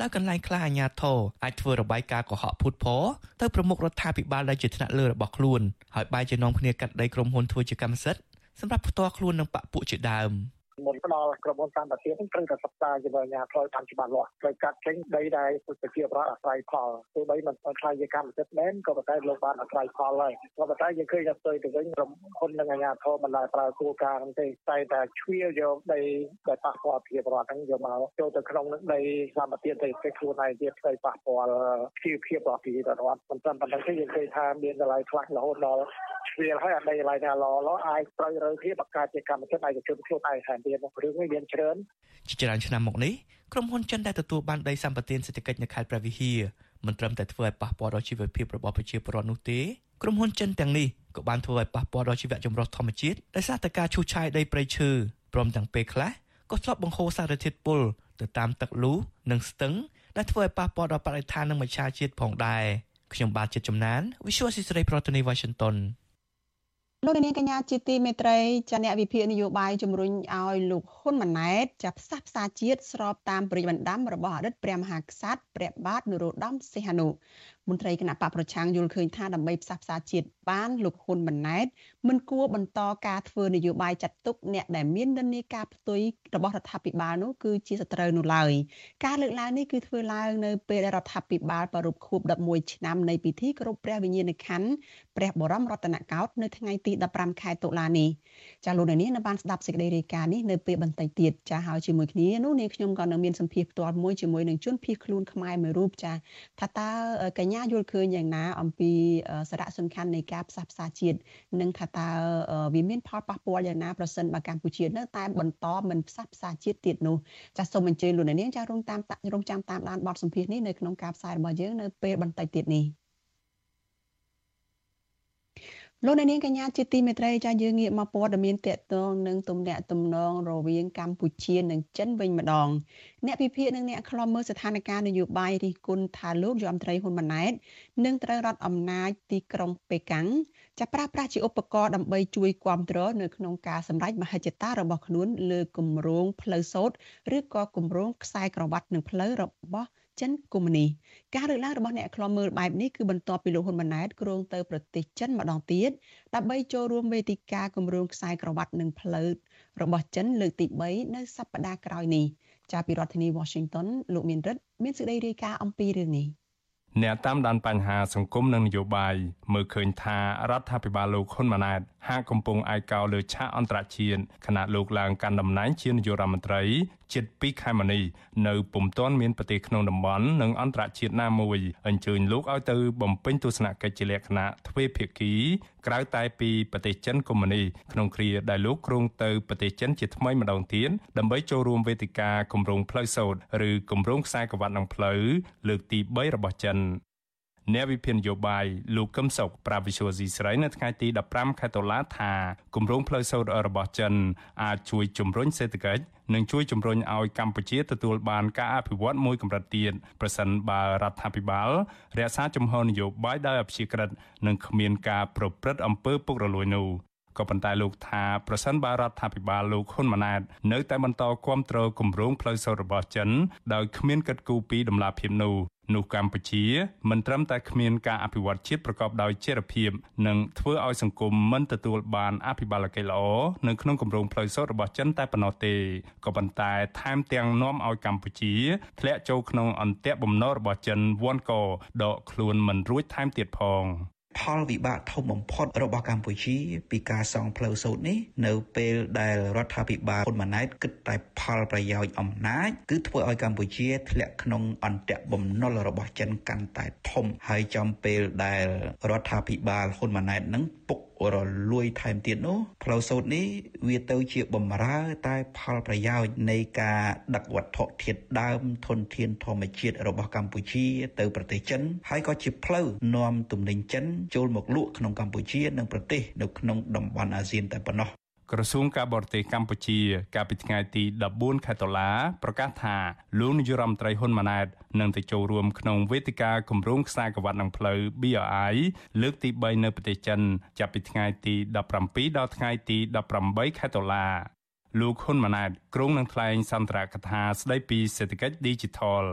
ដោយកន្លែងខ្លះអាជ្ញាធរអាចធ្វើរបាយការណ៍កុហកភូតផលទៅប្រមុខរដ្ឋាភិបាលដែលជាថ្នាក់លើរបស់ខ្លួនហើយបែរជានាំគ្នាកាត់ដីក្រុមហ៊ុនធ្វើជាកម្មសិទ្ធិសម្រាប់ផ្ទាល់ខ្លួននិងបពពួកជាដើម។ មុនផ្ដល់ក្រុមហ៊ុនតាមប្រទេសនឹងត្រូវតែសិក្សាជាមួយអាជ្ញាធរតាមច្បាប់លាស់ត្រូវកាត់ចេញដីដែលប្រជាប្រដ្ឋអាស្រ័យផលទោះបីមិនខ្លាយជាកម្មសិទ្ធិមែនក៏ប៉ុន្តែលោកបានអាស្រ័យផលហើយក៏ប៉ុន្តែយើងឃើញថាផ្ទុយទៅវិញក្រុមហ៊ុននិងអាជ្ញាធរមិនដែលប្រើគោលការណ៍ហ្នឹងទេតែតែឈ្វាយកដីដែលប៉ះពាល់ប្រជាប្រដ្ឋហ្នឹងយកមកចូលទៅក្នុងនឹងដីសម្បត្តិទៅគេខ្លួនឯងទៀតទៅប៉ះពាល់ជីវភាពរបស់ប្រជាពលរដ្ឋមិនត្រឹមប៉ុណ្្នឹងទេយើងឃើញថាមានកន្លែងខ្លះរហូតដល់ឈ្វាលហើយអាដីកន្លែងណាល្អល្អអាចត្រូវរើភាពបង្កើតជាកម្មសិទ្ធិឯកជនខ្លួនឯងថែមទៀតរឿងនេះមានច្រើនជាច្រើនឆ្នាំមកនេះក្រុមហ៊ុនចិនដែលទទួលបានដីសម្បត្តិសេដ្ឋកិច្ចនៅខេត្តព្រះវិហារមិនត្រឹមតែធ្វើឲ្យប៉ះពាល់ដល់ជីវភាពរបស់ប្រជាពលរដ្ឋនោះទេក្រុមហ៊ុនចិនទាំងនេះក៏បានធ្វើឲ្យប៉ះពាល់ដល់ជីវៈចម្រុះធម្មជាតិដោយសារតែការឈូសឆាយដីព្រៃឈើព្រមទាំងពេលខ្លះក៏ធ្លាប់បង្ហូរសារធាតុពុលទៅតាមទឹកលូនិងស្ទឹងដែលធ្វើឲ្យប៉ះពាល់ដល់បរិស្ថាននិងមច្ឆជាតិផងដែរខ្ញុំបាទជាតិចំណាន Visual Society ប្រធានាទី Washington លោកនាងកញ្ញាជាទីមេត្រីចាអ្នកវិភាគនយោបាយជំរុញឲ្យលោកហ៊ុនម៉ាណែតចាប់ផ្សះផ្សាជាតិស្របតាមប្រតិបណ្ដាំរបស់អតីតព្រះមហាក្សត្រព្រះបាទនរោត្តមសីហនុ មន្ត្រីគណៈបកប្រឆាំងយល់ឃើញថាដើម្បីផ្សះផ្សាជាតិបានលោកហ៊ុនម៉ាណែតមិនគួរបន្តការធ្វើនយោបាយចាត់ទុកអ្នកដែលមាននិន្នាការផ្ទុយរបស់រដ្ឋាភិបាលនោះគឺជាសត្រូវនោះឡើយការលើកឡើងនេះគឺធ្វើឡើងនៅពេលដែលរដ្ឋាភិបាលប្រារព្ធខួប11ឆ្នាំនៃពិធីគោរពព្រះវិញ្ញាណក្ខន្ធព្រះបរមរតនកោដ្ឋនៅថ្ងៃទី15ខែតុលានេះចាលោកនាងនៅបានស្ដាប់សេចក្តីរាយការណ៍នេះនៅពេលបន្តិចទៀតចាហើយជាមួយគ្នានោះនាងខ្ញុំក៏នៅមានសម្ភារផ្ទាល់មួយជាមួយនឹងជនភៀសខ្លួនខ្មែរមួយរូបចាថាតើកញ្ញាយល់ឃើញយ៉ាងណាអំពីសារៈសំខាន់នៃការផ្សះផ្សាជាតិនិងថាតើវាមានផលប៉ះពាល់យ៉ាងណាប្រសិនបើកម្ពុជានៅតែបន្តមិនផ្សះផ្សាជាតិទៀតនោះចាសូមអញ្ជើញលោកនាងចារងតាមរងចាំតាមដានបទសម្ភាសន៍នេះនៅក្នុងការផ្សាយរបស់យើងនៅពេលបន្តិចទៀតនេះ លោកនាងកញ្ញាជាទីមេត្រីចាយើងងាកមកព័ត៌មានតកតងនឹងទំនាក់ទំនងរវាងកម្ពុជានិងចិនវិញម្ដងអ្នកពិភាក្សានិងអ្នកខ្លំមើលស្ថានភាពនយោបាយរិះគន់ថាលោកយមត្រីហ៊ុនម៉ាណែតនឹងត្រូវរដ្ឋអំណាចទីក្រុងប៉េកាំងចាប់ប្រើប្រាស់ជាឧបករណ៍ដើម្បីជួយគ្រប់គ្រងនៅក្នុងការសម្រេចមហិច្ឆតារបស់ខ្លួនលើគម្រោងផ្លូវសូត្រឬក៏គម្រោងខ្សែក្រវ៉ាត់នឹងផ្លូវរបស់ ចិនកុម្មុយនីការលើកឡើងរបស់អ្នកខ្លាំមើលបែបនេះគឺបន្ទាប់ពីលោកហ៊ុនម៉ាណែតគ្រោងទៅប្រទេសចិនម្ដងទៀតដើម្បីចូលរួមវេទិកាគម្រោងខ្សែក្រវ៉ាត់និងផ្លូវរបស់ចិនលើកទី3នៅសប្តាហ៍ក្រោយនេះចាប់ពីរដ្ឋធានី Washington លោកមានរិទ្ធមានសេចក្តីរាយការណ៍អំពីរឿងនេះអ្នកតាមដានបញ្ហាសង្គមនិងនយោបាយមើលឃើញថារដ្ឋាភិបាលលោកហ៊ុនម៉ាណែតហាក់កំពុងឯកោលើឆាកអន្តរជាតិខណៈលោកឡើងកាន់តំណែងជានាយករដ្ឋមន្ត្រី ជិត2ខែមកនេះនៅពុំទាន់មានប្រទេសក្នុងតំបន់និងអន្តរជាតិណាមួយអញ្ជើញលោកឲ្យទៅបំពេញទស្សនកិច្ចជាលក្ខណៈទ្វេភាគីក្រៅតែពីប្រទេសចិនកុម្មុយនីក្នុងគ្រាដែលលោកគ្រងទៅប្រទេសចិនជាថ្មីម្ដងទៀតដើម្បីចូលរួមវេទិកាគម្រោងផ្លូវសូត្រឬគម្រោងខ្សែក្រវ៉ាត់នឹងផ្លូវលើកទី3របស់ចិន អ្នកវិភាគនយោបាយលោកកឹមសុខប្រាវិសុវស៊ីស្រីនៅថ្ងៃទី15ខែតុលាថាគម្រោងផ្លូវសូត្ររបស់ចិនអាចជួយជំរុញសេដ្ឋកិច្ចនិងជួយជំរុញឲ្យកម្ពុជាទទួលបានការអភិវឌ្ឍមួយកម្រិតទៀតប្រសិនបើរដ្ឋាភិបាលរក្សាជំហរនយោបាយដោយអព្យាក្រឹតនិងគ្មានការប្រព្រឹត្តអំពើពុករលួយនោះក៏ប៉ុន្តែលោកថាប្រសិនបើរដ្ឋាភិបាលលោកហ៊ុនម៉ាណែតនៅតែបន្តគ្រប់គ្រងគម្រោងផ្លូវសូត្ររបស់ចិនដោយគ្មានកិត្តគូពីដំណាភាពនោះ នោះកម្ពុជាមិនត្រឹមតែគ្មានការអភិវឌ្ឍជាតិប្រកបដោយចីរភាពនិងធ្វើឲ្យសង្គមមិនទទួលបានអភិបាលកិច្ចល្អនៅក្នុងគម្រោងផ្លូវសូត្ររបស់ចិនតែប៉ុណ្ណោះទេក៏ប៉ុន្តែថែមទាំងនាំឲ្យកម្ពុជាធ្លាក់ចូលក្នុងអន្ទាក់បំណុលរបស់ចិនវ៉ាន់កដកខ្លួនមិនរួចថែមទៀតផង ផលវិបាកធំបំផុតរបស់កម្ពុជាពីការសង់ផ្លូវសូត្រនេះនៅពេលដែលរដ្ឋាភិបាលហ៊ុនម៉ាណែតគិតតែផលប្រយោជន៍អំណាចគឺធ្វើឲ្យកម្ពុជាធ្លាក់ក្នុងអន្ទាក់បំណុលរបស់ចិនកាន់តែធំហើយចំពេលដែលរដ្ឋាភិបាលហ៊ុនម៉ាណែតនឹងពុក រលួយថែមទៀតនោះផ្លូវសូត្រនេះវាទៅជាបំរើតែផលប្រយោជន៍នៃការដឹកវត្ថុធាតុដើមធនធានធម្មជាតិរបស់កម្ពុជាទៅប្រទេសចិនហើយក៏ជាផ្លូវនាំទំនិញចិនចូលមកលក់ក្នុងកម្ពុជានិងប្រទេសនៅក្នុងតំបន់អាស៊ានតែប៉ុណ្ណោះ ក្រសួងការបរទេសកម្ពុជា កាលពីថ្ងៃទី14ខែតុលាប្រកាសថាលោកនាយរដ្ឋមន្ត្រីហ៊ុនម៉ាណែតនឹងទៅចូលរួមក្នុងវេទិកាគម្រោងខ្សែក្រវ៉ាត់នឹងផ្លូវ BRI លើកទី3នៅប្រទេសចិន ចាប់ពីថ្ងៃទី17ដល់ថ្ងៃទី18ខែតុលាលោកហ៊ុនម៉ាណែតក្រុងនឹងថ្លែងសន្ទរកថាស្ដីពីសេដ្ឋកិច្ច Digital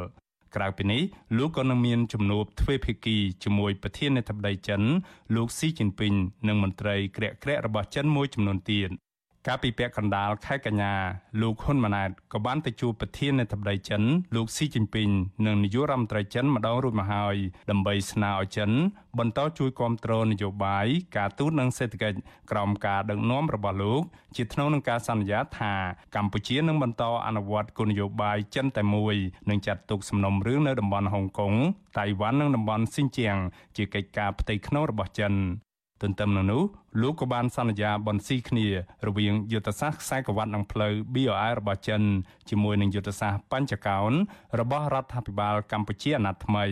ក្រៅពីនេះលោកក៏នឹងមានជំនួបទ្វេភាគីជាមួយប្រធានាធិបតីចិន លោកស៊ីជីនពីងនិងមន្ត្រីក្រាក់ក្រាក់របស់ចិនមួយចំនួនទៀត កាលពីពាក់កណ្ដាលខែកញ្ញាលោកហ៊ុនម៉ាណែតក៏បានទៅជួបប្រធានាធិបតីចិនលោកស៊ីជីនពីងនិងនាយករដ្ឋមន្ត្រីចិនម្ដងរួចមកហើយដើម្បីស្នើឲ្យចិន បន្តជួយគ្រប់គ្រងនយោបាយការទូតនិងសេដ្ឋកិច្ចក្រោមការដឹកនាំរបស់លោក ជាថ្នូវនឹងការសន្យាថាកម្ពុជានឹងបន្តអនុវត្តគោលនយោបាយចិនតែមួយនិងចាត់ទុកសំណុំរឿងនៅតំបន់ហុងកុងតៃវ៉ាន់និងតំបន់ស៊ីនជៀងជាកិច្ចការផ្ទៃក្នុងរបស់ចិន ទន្ទឹមនឹងនោះលោកក៏បានសន្យាបន្ស៊ីគ្នារវាងយុទ្ធសាស្ត្រខ្សែក្រវ៉ាត់និងផ្លូវ BRI របស់ចិនជាមួយនឹងយុទ្ធសាស្ត្របញ្ចកោណរបស់រដ្ឋាភិបាលកម្ពុជាអាណត្តិថ្មី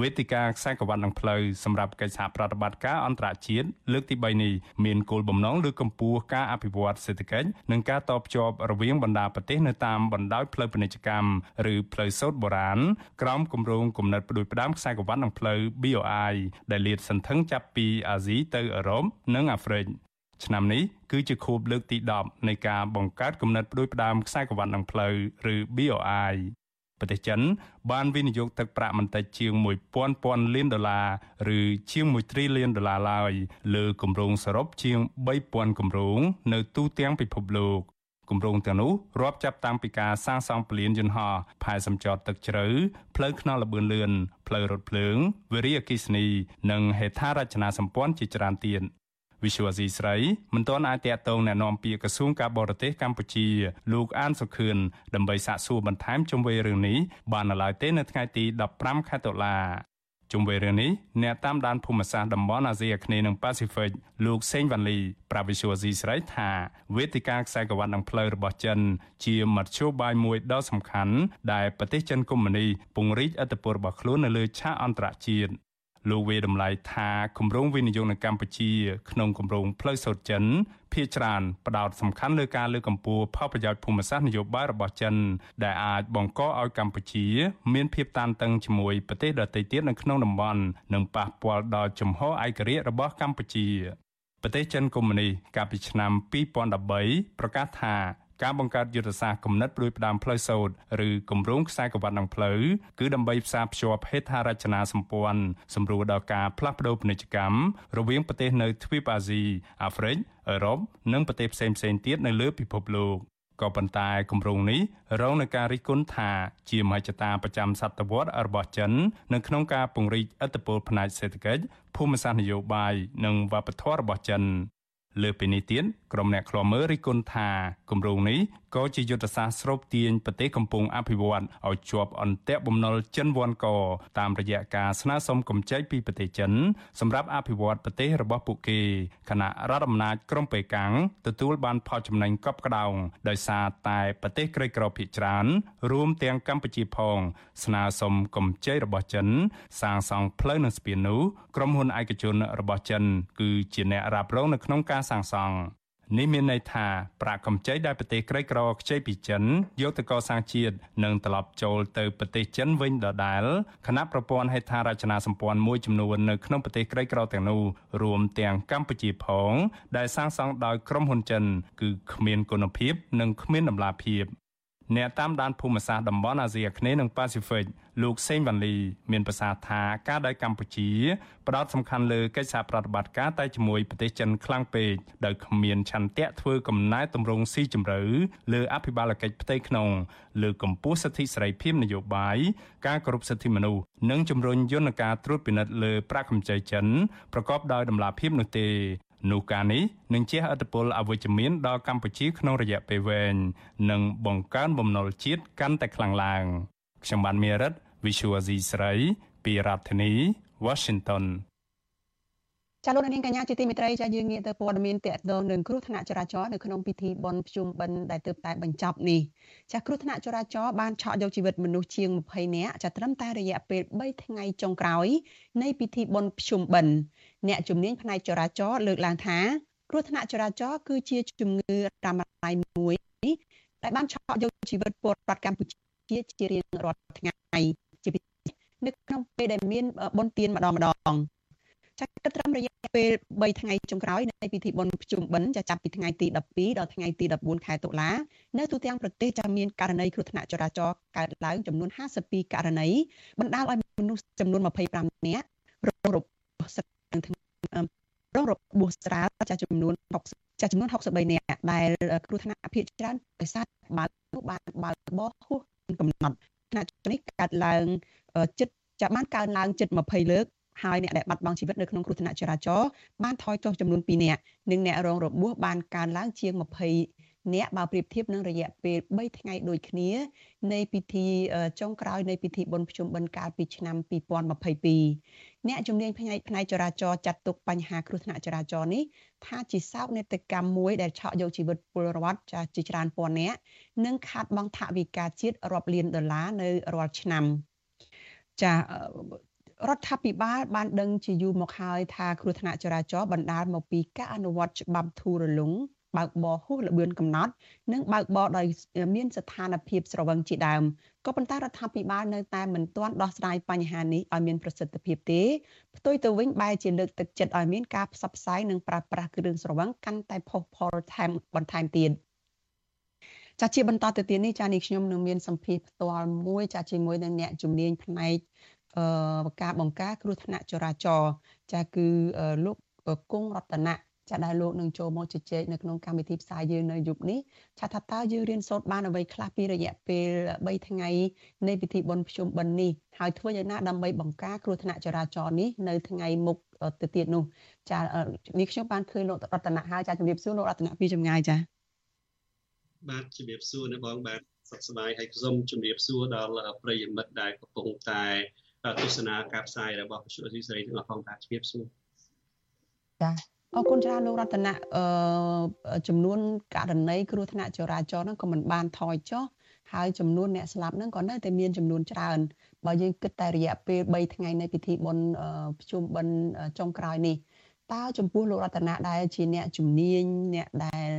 វេទិកាខ្សែក្រវ៉ាត់និងផ្លូវសម្រាប់កិច្ចសហប្រតិបត្តិការអន្តរជាតិលើកទី3នេះមានគោលបំណងលើកកម្ពស់ការអភិវឌ្ឍសេដ្ឋកិច្ចនិងការតភ្ជាប់រវាងបណ្ដាប្រទេសនៅតាមបណ្ដោយផ្លូវពាណិជ្ជកម្មឬផ្លូវសូត្របុរាណក្រោមគម្រោងគំនិតផ្ដួចផ្ដើមខ្សែក្រវ៉ាត់និងផ្លូវ BOI ដែលលាតសន្ធឹងចាប់ពីអាស៊ីទៅអឺរ៉ុបនិងអាហ្វ្រិកឆ្នាំនេះគឺជាខួបលើកទី10នៃការបង្កើតគំនិតផ្ដួចផ្ដើមខ្សែក្រវ៉ាត់និងផ្លូវឬ BOI ប្រទេសចិនបានវិនិយោគទឹកប្រាក់មិនតិចជាង1000ពាន់លានដុល្លារឬជាង1 trillion ដុល្លារឡើយលើគម្រោងសរុបជាង3000គម្រោងនៅទូទាំងពិភពលោកគម្រោងទាំងនោះរាប់ចាប់តាំងពីការសាងសង់ពលានយន្តហោះផែសម្ចតទឹកជ្រៅផ្លូវថ្នល់ល្បឿនលឿនផ្លូវរថភ្លើងវារីអគ្គិសនី និងហេដ្ឋារចនាសម្ព័ន្ធជាច្រើនទៀត វិសុវអាស៊ីស្រីមិនទាន់អាចតាកតងណែនាំពីក្រសួងការបរទេសកម្ពុជា លោកអានសុខឿនដើម្បីសាកសួរបន្ថែមជុំវិញរឿងនេះបាននៅឡើយទេនៅថ្ងៃទី15ខែតុលាជុំវិញរឿងនេះអ្នកតាមដានភូមិសាស្ត្រតំបន់អាស៊ីអាគ្នេយ៍និងប៉ាស៊ីហ្វិកលោកសេងវ៉ាន់លីប្រាវិសុវអាស៊ីស្រីថាវេទិកាខ្សែក្រវ៉ាត់និងផ្លូវរបស់ចិន ជាមធ្យោបាយមួយដ៏សំខាន់ដែលប្រទេសចិនកុម្មុយនីពង្រីកឥទ្ធិពលរបស់ខ្លួននៅលើឆាកអន្តរជាតិ។ លោកវេតម្លៃថាគម្រោងវិនិយោគនៅកម្ពុជា ក្នុងគម្រោងផ្លូវសូត្រចិនភាគច្រើនផ្ដោតសំខាន់លើការលើកកម្ពស់ផលប្រយោជន៍ភូមិសាស្ត្រនយោបាយរបស់ចិន ដែលអាចបង្កឲ្យកម្ពុជា មានភាពតានតឹងជាមួយប្រទេសដទៃទៀតនៅក្នុងតំបន់និងប៉ះពាល់ដល់ជំហរឯករាជ្យរបស់កម្ពុជាប្រទេសចិនកុម្មុយនីកាលពីឆ្នាំ2013ប្រកាសថា ការបង្កើតយុទ្ធសាស្ត្រគំនិតផ្ដួចផ្ដើមផ្លូវសូត្រឬគម្រោងខ្សែក្រវ៉ាត់នឹងផ្លូវគឺដើម្បីផ្សារភ្ជាប់ហេដ្ឋារចនាសម្ព័ន្ធសម្រួលដល់ការផ្លាស់ប្តូរពាណិជ្ជកម្មរវាងប្រទេសនៅទ្វីបអាស៊ីអាហ្វ្រិកអឺរ៉ុបនិងប្រទេសផ្សេងៗទៀតនៅលើពិភពលោកក៏ប៉ុន្តែគម្រោងនេះរងនឹងការរិះគន់ថាជាមហិច្ឆតាប្រចាំសតវត្សរបស់ចិននៅក្នុងការពង្រីកឥទ្ធិពលផ្នែកសេដ្ឋកិច្ចភូមិសាស្ត្រនយោបាយនិងវប្បធម៌របស់ចិនលើពីនេះទៀតក្រុមអ្នកខ្លាំមើលរិះគន់ថាគម្រោងនេះក៏ជាយុទ្ធសាស្ត្រស្រូបទាញប្រទេសកំពុងអភិវឌ្ឍឲ្យជាប់អន្ទាក់បំណុលចិនវ័នកតាមរយៈការស្នើសុំកម្ចីពីប្រទេសចិនសម្រាប់អភិវឌ្ឍប្រទេសរបស់ពួកគេខណៈរដ្ឋអំណាចក្រុងប៉េកាំងទទួលបានផលចំណេញកប់ក្តោងដោយសារតែប្រទេសក្រីក្រភាគច្រើនរួមទាំងកម្ពុជាផង ស្នើសុំកម្ចីរបស់ចិន សាងសង់ផ្លូវនិងស្ពាននោះក្រុមហ៊ុនឯកជនរបស់ចិន គឺជាអ្នករ៉ាប់រងនៅក្នុងការសាងសង់ នេះមានន័យថាប្រាក់កម្ចីដែលប្រទេសក្រីក្រខ្ចីពីចិនយកទៅកសាងជាតិនឹងត្រឡប់ចូលទៅប្រទេសចិនវិញដដែលខណៈប្រព័ន្ធហេដ្ឋារចនាសម្ព័ន្ធមួយចំនួននៅក្នុងប្រទេសក្រីក្រទាំងនោះរួមទាំងកម្ពុជាផង ដែលសាងសង់ដោយក្រុមហ៊ុនចិន គឺគ្មានគុណភាព និងគ្មានតម្លាភាព អ្នកតាមដានភូមិសាស្ត្រតំបន់អាស៊ីអាគ្នេយ៍និងប៉ាស៊ីហ្វិកលោកសេងវ៉ាន់លីមានប្រសាសន៍ថាការដែលកម្ពុជាផ្ដោតសំខាន់លើកិច្ចសហប្រតិបត្តិការតែជាមួយប្រទេសចិនខ្លាំងពេកដោយគ្មានឆន្ទៈធ្វើកំណែទម្រង់ស៊ីជម្រៅលើអភិបាលកិច្ចផ្ទៃក្នុងលើកម្ពុជាសិទ្ធិសេរីភាពនយោបាយការគោរពសិទ្ធិមនុស្សនិងជំរុញយន្តការត្រួតពិនិត្យលើប្រាក់កម្ចីចិនប្រកបដោយតម្លាភាពនោះទេ នោះការនេះនឹងជះឥទ្ធិពលអវិជ្ជមានដល់កម្ពុជាក្នុងរយៈពេលវែងនិងបង្កើនបំណុលជាតិកាន់តែខ្លាំងឡើងខ្ញុំបានមេរិត Visual C ស្រីពីរដ្ឋធានី Washington ចាលោកនាងកញ្ញាជាទីមេត្រីចាយើងងាកទៅព័ត៌មានតកតងនឹងគ្រោះថ្នាក់ចរាចរណ៍នៅក្នុងពិធីបុណ្យភ្ជុំបិណ្ឌដែលទើបតែបញ្ចប់នេះចាគ្រោះថ្នាក់ចរាចរណ៍បានឆក់យកជីវិតមនុស្សជាង20នាក់ចាត្រឹមតែរយៈពេល3ថ្ងៃចុងក្រោយនៃពិធីបុណ្យភ្ជុំបិណ្ឌ អ្នកជំនាញផ្នែកចរាចរណ៍លើកឡើងថាគ្រោះថ្នាក់ចរាចរណ៍គឺជាជំងឺរ៉ាំរ៉ៃមួយដែលបានឆក់យកជីវិតពលរដ្ឋកម្ពុជាជារៀងរាល់ថ្ងៃជាពិសេសនៅក្នុងពេលដែលមានបុណ្យទានម្ដងម្ដងចាគិតត្រឹមរយៈពេល3ថ្ងៃចុងក្រោយនៃពិធីបុណ្យភ្ជុំបិណ្ឌចាចាប់ពីថ្ងៃទី12ដល់ថ្ងៃទី14ខែតុលានៅទូទាំងប្រទេសចាមានករណីគ្រោះថ្នាក់ចរាចរណ៍កើតឡើងចំនួន52ករណីបណ្ដាលឲ្យមនុស្សចំនួន25នាក់រងរបួសស្រាល រងរបួសស្រាលចាចំនួន60ចាចំនួន63នាក់ដែលគ្រោះថ្នាក់ភាគច្រើនដោយសារបើកបានបើកបោះហួសកំណត់ថ្នាក់នេះកើតឡើងចិត្តចាបានកើនឡើងជិត20លើកហើយអ្នកដែលបាត់បង់ជីវិតនៅក្នុងគ្រោះថ្នាក់ចរាចរណ៍បានថយចុះចំនួន2នាក់និងអ្នករងរបួសបានកើនឡើងជាង20 អ្នកបើប្រៀបធៀបនឹងរយៈពេល3ថ្ងៃដូចគ្នា នៃពិធីចុងក្រោយនៃពិធីបុណ្យភ្ជុំបិណ្ឌកាលពីឆ្នាំ2022អ្នកជំនាញផ្នែកផ្នែកចរាចរណ៍ចាត់ទុកបញ្ហាគ្រោះថ្នាក់ចរាចរណ៍នេះថាជាសោកនាដកម្មមួយដែលឆក់យកជីវិតពលរដ្ឋចាជាច្រើនពាន់នាក់និងខាតបង់ថវិកាជាតិរាប់លានដុល្លារនៅរាល់ឆ្នាំចារដ្ឋាភិបាលបានដឹងជាយូរមកហើយថាគ្រោះថ្នាក់ចរាចរណ៍បណ្ដាលមកពីការអនុវត្តច្បាប់ធូររលុង បើកបរហួសល្បឿនកំណត់ និងបើកបរដោយមានស្ថានភាពស្រវឹងជាដើមក៏ប៉ុន្តែរដ្ឋាភិបាលនៅតែមិនទាន់ដោះស្រាយបញ្ហានេះឲ្យមានប្រសិទ្ធភាពទេផ្ទុយទៅវិញបែរជាលើកទឹកចិត្តឲ្យមានការផ្សព្វផ្សាយនិងប្រើប្រាស់គ្រឿងស្រវឹងកាន់តែផុសផុលថែមបន្ថែមទៀតចាជាបន្តទៅទៀតនេះចានេះខ្ញុំនឹងមានសម្ភារផ្ទាល់មួយចាជាមួយនឹងអ្នកជំនាញផ្នែកការបង្ការគ្រោះថ្នាក់ចរាចរណ៍ចាគឺលោកគង់រតនៈ ចាដែលលោកនឹងចូលមកជជែកនៅក្នុងកម្មវិធីផ្សាយយើងនៅយប់នេះចាថាតើយើងរៀនសូត្របានអ្វីខ្លះពីរយៈពេល3ថ្ងៃនៃពិធីបុណ្យភ្ជុំបិណ្ឌនេះហើយធ្វើយ៉ាងណាដើម្បីបង្ការគ្រោះថ្នាក់ចរាចរណ៍នេះនៅថ្ងៃមុខទៅទៀតនោះចានេះខ្ញុំបានឃើញលោករតនៈហើយចាជំរាបសួរលោករតនៈពីចម្ងាយចាបាទជំរាបសួរនៅបងបាទសុខសប្បាយហើយសូមជំរាបសួរដល់ប្រិយមិត្តដែលកំពុងតែទស្សនាការផ្សាយរបស់វិទ្យុអេស៊ីសេរីទាំងអស់ផងបាទជំរាបសួរចា អរគុណច្រើនលោករតនៈអឺចំនួនករណីគ្រោះថ្នាក់ចរាចរណ៍ហ្នឹងក៏មិនបានថយចុះហើយចំនួនអ្នកស្លាប់ហ្នឹងក៏នៅតែមានចំនួនច្រើនបើយើងគិតតែរយៈពេល3ថ្ងៃនៃពិធីបុណ្យភ្ជុំបិណ្ឌចុងក្រោយនេះតើចំពោះលោករតនៈដែលជាអ្នកជំនាញអ្នកដែល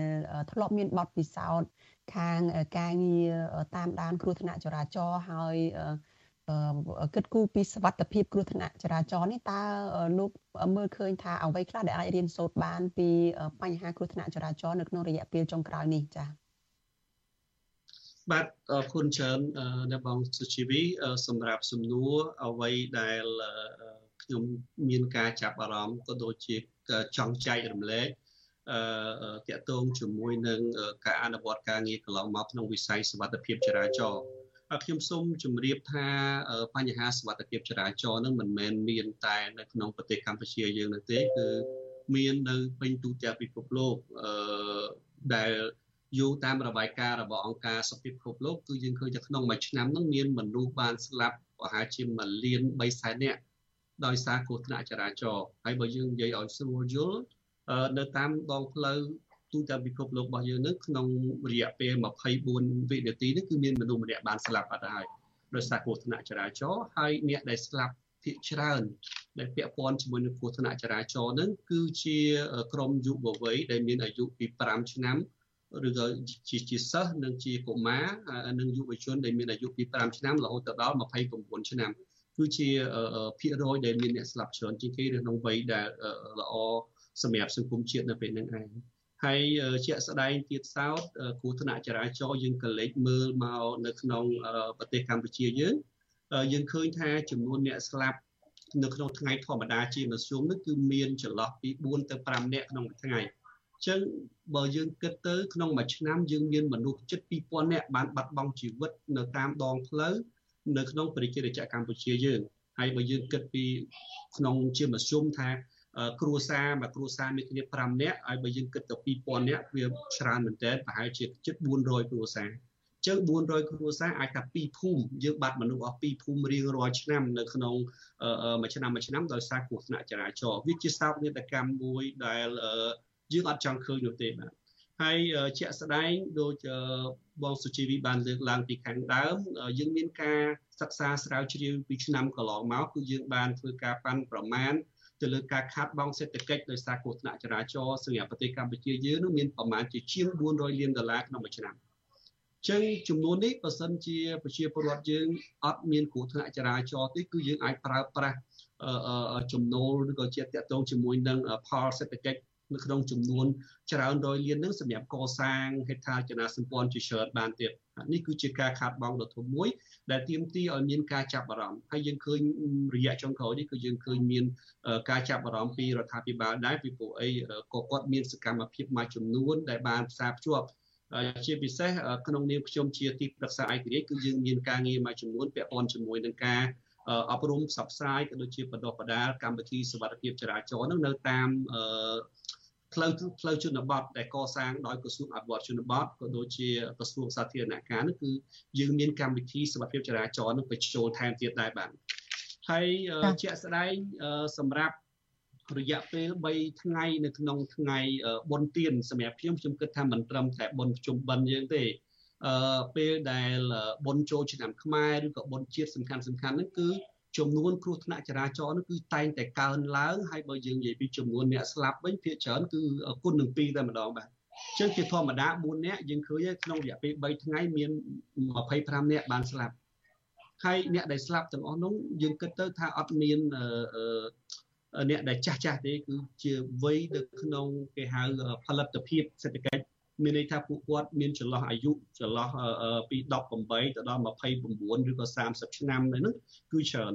ធ្លាប់មានបទពិសោធន៍ខាងការងារតាមដានគ្រោះថ្នាក់ចរាចរណ៍ហើយ គិតគូរពីសវត្ថភាពគ្រោះថ្នាក់ចរាចរណ៍នេះតើលោកមើលឃើញថាអ្វីខ្លះដែលអាចរៀនសូត្របាន ពីបញ្ហាគ្រោះថ្នាក់ចរាចរណ៍នៅក្នុងរយៈពេលចុងក្រោយនេះចា៎បាទអរគុណច្រើនអ្នកបងសុជីវីសម្រាប់សំណួរអ្វីដែលខ្ញុំមានការចាប់អារម្មណ៍ក៏ដូចជាចង់ចែករំលែកអឺតាក់ទងជាមួយនឹងការអនុវត្តការងារកន្លងមកក្នុងវិស័យសុវត្ថិភាពចរាចរណ៍ ខ្ញុំសូមជម្រាបថាបញ្ហាសុវត្ថិភាពចរាចរណ៍នឹងមិនមែនមានតែនៅក្នុងប្រទេសកម្ពុជាយើងនោះទេគឺមាននៅពេញទូទាំងពិភពលោកអឺដែលយោងតាមរបាយការណ៍របស់អង្គការសុខភាពពិភពលោកគឺយើងឃើញថាក្នុងមួយឆ្នាំនឹងមានមនុស្សបានស្លាប់ប្រហែលជាមួយលាន3សែននាក់ដោយសារគ្រោះថ្នាក់ចរាចរណ៍ហើយបើយើងនិយាយឲ្យស្រួលយល់នៅតាមដងផ្លូវ ទូទាំងពិភពលោករបស់យើងនឹងក្នុងរយៈពេល24វិនាទីនេះគឺមានមនុស្សម្នាក់បានស្លាប់អត់ហើយដោយសារគ្រោះថ្នាក់ចរាចរណ៍ហើយអ្នកដែលស្លាប់ភាគច្រើនដែលពាក់ព័ន្ធជាមួយនឹងគ្រោះថ្នាក់ចរាចរណ៍នឹងគឺជាក្រុមយុវវ័យដែលមានអាយុពី5ឆ្នាំឬក៏ជាជាសិស្សនិងជាកុមារនិងយុវជនដែលមានអាយុពី5ឆ្នាំរហូតដល់29ឆ្នាំគឺជាភាគរយដែលមានអ្នកស្លាប់ច្រើនជាងគេក្នុងវ័យដែលល្អសម្រាប់សង្គមជាតិនៅពេលហ្នឹងឯង ហើយជាក់ស្ដែងទៀតសោតគ្រោះថ្នាក់ចរាចរណ៍យើងក៏លេចមើលមកនៅក្នុងប្រទេសកម្ពុជាយើងយើងឃើញថាចំនួនអ្នកស្លាប់នៅក្នុងថ្ងៃធម្មតាជាមធ្យមនោះគឺមានចន្លោះពី4ទៅ5នាក់ក្នុងមួយថ្ងៃអញ្ចឹងបើយើងគិតទៅក្នុងមួយឆ្នាំយើងមានមនុស្សជិត2000នាក់បានបាត់បង់ជីវិតនៅតាមដងផ្លូវនៅក្នុងប្រជារាស្ត្រកម្ពុជាយើងហើយបើយើងគិតពីក្នុងជាមធ្យមថា គ្រួសារមួយគ្រួសារមានគ្នា5នាក់ហើយបើយើងគិតទៅ2000នាក់វាច្រើនមែនតើប្រហែលជាជិត400គ្រួសារចឹង400គ្រួសារអាចថា2ភូមិយើងបាត់មនុស្សអស់2ភូមិរៀងរាល់ឆ្នាំនៅក្នុងមួយឆ្នាំមួយឆ្នាំដោយសារគ្រោះថ្នាក់ចរាចរណ៍វាជាសោកនាដកម្មមួយដែលយើងអត់ចង់ឃើញនោះទេបាទហើយជាក់ស្ដែងដូចបងសុជីវីបានលើកឡើងពីខាងដើមយើងមានការសិក្សាស្រាវជ្រាវពីឆ្នាំកន្លងមកគឺយើងបានធ្វើការប៉ាន់ប្រមាណ ទៅលើការខាតបង់សេដ្ឋកិច្ចដោយសារគ្រោះថ្នាក់ចរាចរណ៍សម្រាប់ប្រទេសកម្ពុជាយើងនោះមានប្រមាណជាជាង400លានដុល្លារក្នុងមួយឆ្នាំចឹងចំនួននេះបើសិនជាប្រជាពលរដ្ឋយើងអត់មានគ្រោះថ្នាក់ចរាចរណ៍ទេគឺយើងអាចប្រើប្រាស់ចំណូលឬក៏ជាតកតងជាមួយនឹងផលសេដ្ឋកិច្ច នៅក្នុងចំនួនច្រើនរយលាននឹងសម្រាប់កសាងហេដ្ឋារចនាសម្ព័ន្ធជាច្រើនបានទៀតនេះគឺជាការខាតបង់ដ៏ធំមួយ ដែលទាមទារឲ្យមានការចាប់អារម្មណ៍ហើយយើងឃើញរយៈចុងក្រោយនេះគឺយើងឃើញមានការចាប់អារម្មណ៍ពីរដ្ឋាភិបាលដែរពីព្រោះអីក៏គាត់មានសកម្មភាពមួយចំនួន ដែលបានផ្សារភ្ជាប់ជាពិសេសក្នុងនាមខ្ញុំជាទីប្រឹក្សាឯករាជ្យគឺយើងមានការងារមួយចំនួនពាក់ព័ន្ធជាមួយនឹងការអប់រំផ្សព្វផ្សាយក៏ដូចជាបណ្ដុះបណ្ដាលកម្មវិធីសុវត្ថិភាពចរាចរណ៍នឹងនៅតាម ផ្លូវផ្លូវជនបទដែលកសាងដោយក្រសួងអភិវឌ្ឍជនបទក៏ដូចជាក្រសួងសាធារណការនោះគឺយើងមានកម្មវិធីសុវត្ថិភាពចរាចរណ៍នឹងបញ្ចូលថែមទៀតដែរបាទហើយជាក់ស្ដែងសម្រាប់រយៈពេល3ថ្ងៃនៅក្នុងថ្ងៃបុណ្យទានសម្រាប់ខ្ញុំខ្ញុំគិតថាមិនត្រឹមតែបុណ្យជុំបិណ្ឌយើងទេអឺពេលដែលបុណ្យចូលឆ្នាំខ្មែរឬក៏បុណ្យជាតិសំខាន់សំខាន់ហ្នឹងគឺ ចំនួនគ្រោះថ្នាក់ចរាចរណ៍នោះគឺតែងតែកើនឡើងហើយបើយើងនិយាយពីចំនួនអ្នកស្លាប់វិញភាគច្រើនគឺគុណនឹង2តែម្ដងបាទអញ្ចឹងជាធម្មតា4នាក់យើងឃើញក្នុងរយៈពេល3ថ្ងៃមាន25នាក់បានស្លាប់ហើយអ្នកដែលស្លាប់ទាំងអស់នោះយើងគិតទៅថាអត់មានអ្នកដែលចាស់ចាស់ទេគឺជាវ័យនៅក្នុងគេហៅផលិតភាពសេដ្ឋកិច្ច មានន័យថាពួកគាត់មានចន្លោះអាយុចន្លោះពី18ទៅដល់29ឬក៏30ឆ្នាំហ្នឹងគឺច្រើន